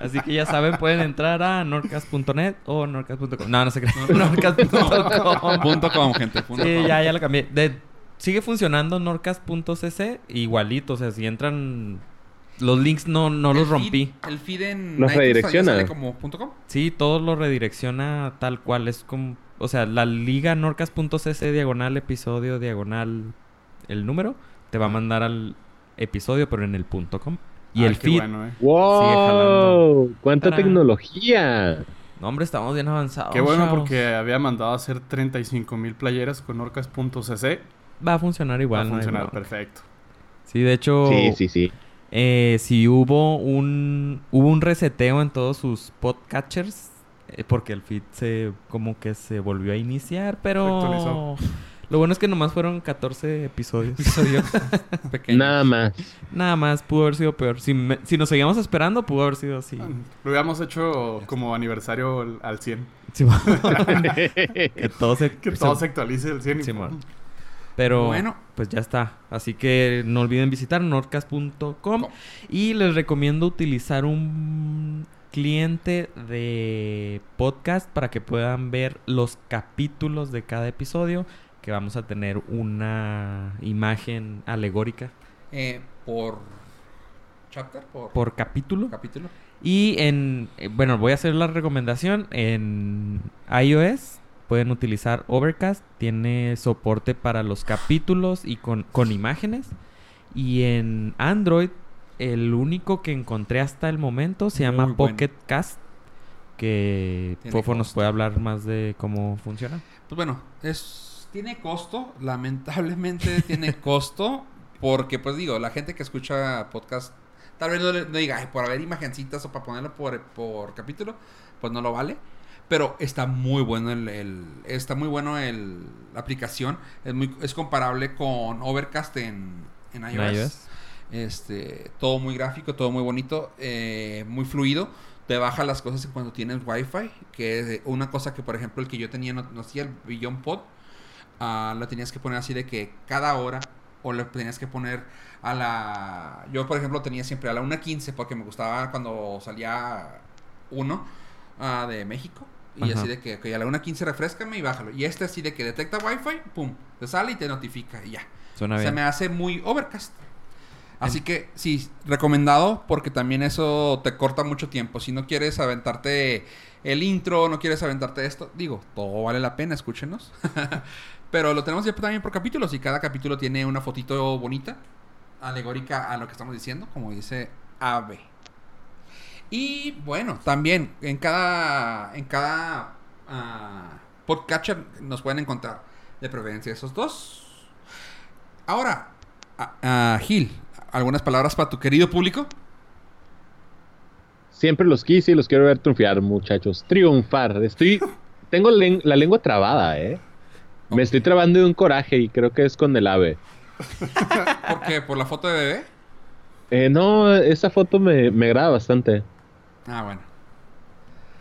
S1: Así que ya saben, pueden entrar a norcast.net o norcast.com. No, no se crean. norcast.com.
S2: punto com, gente. punto
S1: Sí,
S2: com.
S1: ya, ya lo cambié. De- sigue funcionando norcast.cc igualito. O sea, si entran... Los links no, no
S2: El
S1: los
S2: feed-
S1: rompí.
S2: El feed en
S4: Los redirecciona.
S2: sale como punto .com.
S1: Sí, todo lo redirecciona tal cual. Es como... O sea, la liga norcas.cc diagonal episodio diagonal el número te va a mandar al episodio, pero en el punto com. Y
S3: Ah,
S1: el
S3: qué
S1: feed...
S3: bueno, eh.
S4: ¡Wow! ¡Cuánta
S1: Tarán.
S4: tecnología!
S1: No, hombre, estamos bien avanzados.
S3: Qué bueno
S1: chavos.
S3: porque había mandado a hacer 35 mil playeras con orcas.cc.
S1: Va a funcionar
S3: Va
S1: igual.
S3: a
S1: no hay
S3: funcionar perfecto.
S1: Sí, de hecho...
S4: Sí, sí, sí.
S1: Eh, si hubo un hubo un reseteo en todos sus podcatchers eh, porque el feed se como que se volvió a iniciar,
S3: Se
S1: pero
S3: actualizó.
S1: lo bueno es que nomás fueron 14 episodios.
S4: Nada más.
S1: Nada más pudo haber sido peor. Si, me- si nos seguíamos esperando, pudo haber sido así.
S3: Lo habíamos hecho como aniversario al- al 100.
S1: Sí, que todo se,
S3: Que todo se actualice el 100. y-
S1: Simón. Pero
S2: Bueno.
S1: pues ya está. Así que no olviden visitar norcas.com
S2: Com.
S1: y les recomiendo utilizar un cliente de podcast para que puedan ver los capítulos de cada episodio que vamos a tener una imagen alegórica
S2: Eh, por chapter, por,
S1: por capítulo.
S2: capítulo.
S1: Y en, eh, bueno, voy a hacer la recomendación. En iOS pueden utilizar Overcast. Tiene soporte para los capítulos y con, con imágenes. Y en Android, el único que encontré hasta el momento se llama
S2: bueno.
S1: Pocket Cast. Que Fofo nos puede hablar más de cómo funciona.
S2: Pues bueno, es tiene costo, lamentablemente tiene costo, porque pues digo, la gente que escucha podcast tal vez no, le- no diga, "Ay, por haber imagencitas o para ponerlo por, por capítulo, pues no lo vale. Pero está muy bueno el, el- está muy bueno el, la aplicación, es muy es comparable con Overcast en,
S1: en
S2: iOS.
S1: iOS.
S2: Este, todo muy gráfico, todo muy bonito, eh, muy fluido. Te baja las cosas cuando tienes Wi-Fi, que es una cosa que, por ejemplo, el que yo tenía, no, no hacía el Beyond Pod, ah, lo tenías que poner así de que cada hora, o lo tenías que poner a la... Yo, por ejemplo, tenía siempre a la 1.15 porque me gustaba cuando salía uno ah, de México. Y
S1: Ajá.
S2: así de que, ok, a la 1.15 refrescame y bájalo. Y este así de que detecta Wi-Fi, pum, te sale y te notifica y ya.
S1: Suena
S2: Se
S1: bien.
S2: me hace muy overcast. Así que sí, recomendado porque también eso te corta mucho tiempo. Si no quieres aventarte el intro, no quieres aventarte esto, digo, todo vale la pena, escúchenos. Pero lo tenemos ya también por capítulos y cada capítulo tiene una fotito bonita, alegórica a lo que estamos diciendo, como dice AB. Y bueno, también en cada en cada ah, podcatcher nos pueden encontrar de preferencia esos dos. Ahora, ah, ah, Gil, ¿algunas palabras para tu querido público?
S4: Siempre los quise y los quiero ver triunfar, muchachos. Triunfar. Estoy. Tengo len- la lengua trabada, ¿eh? Me estoy trabando de un coraje y creo que es con el ave.
S2: ¿Por qué? ¿Por la foto de bebé?
S4: Eh, no, esa foto me, me agrada bastante.
S2: Ah, bueno.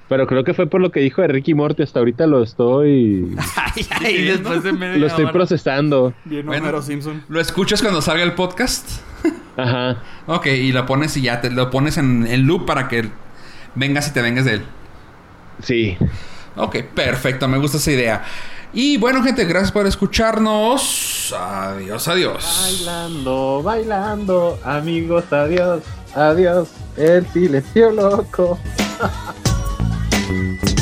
S4: Pero creo que fue por lo que dijo de Ricky Morty. Hasta ahorita lo estoy.
S1: Ay, ay, después de media
S4: lo estoy
S1: hora.
S4: procesando.
S3: Bien
S2: Bueno.
S3: Homero Simpson.
S2: ¿Lo escuchas cuando salga el podcast?
S4: Ajá.
S2: Ok, y lo pones y ya te lo pones en, en loop para que vengas y te vengas de él.
S4: Sí.
S2: Ok, perfecto, me gusta esa idea. Y bueno, gente, gracias por escucharnos. Adiós, adiós.
S4: Bailando, bailando, amigos, adiós, Adiós, el silencio loco.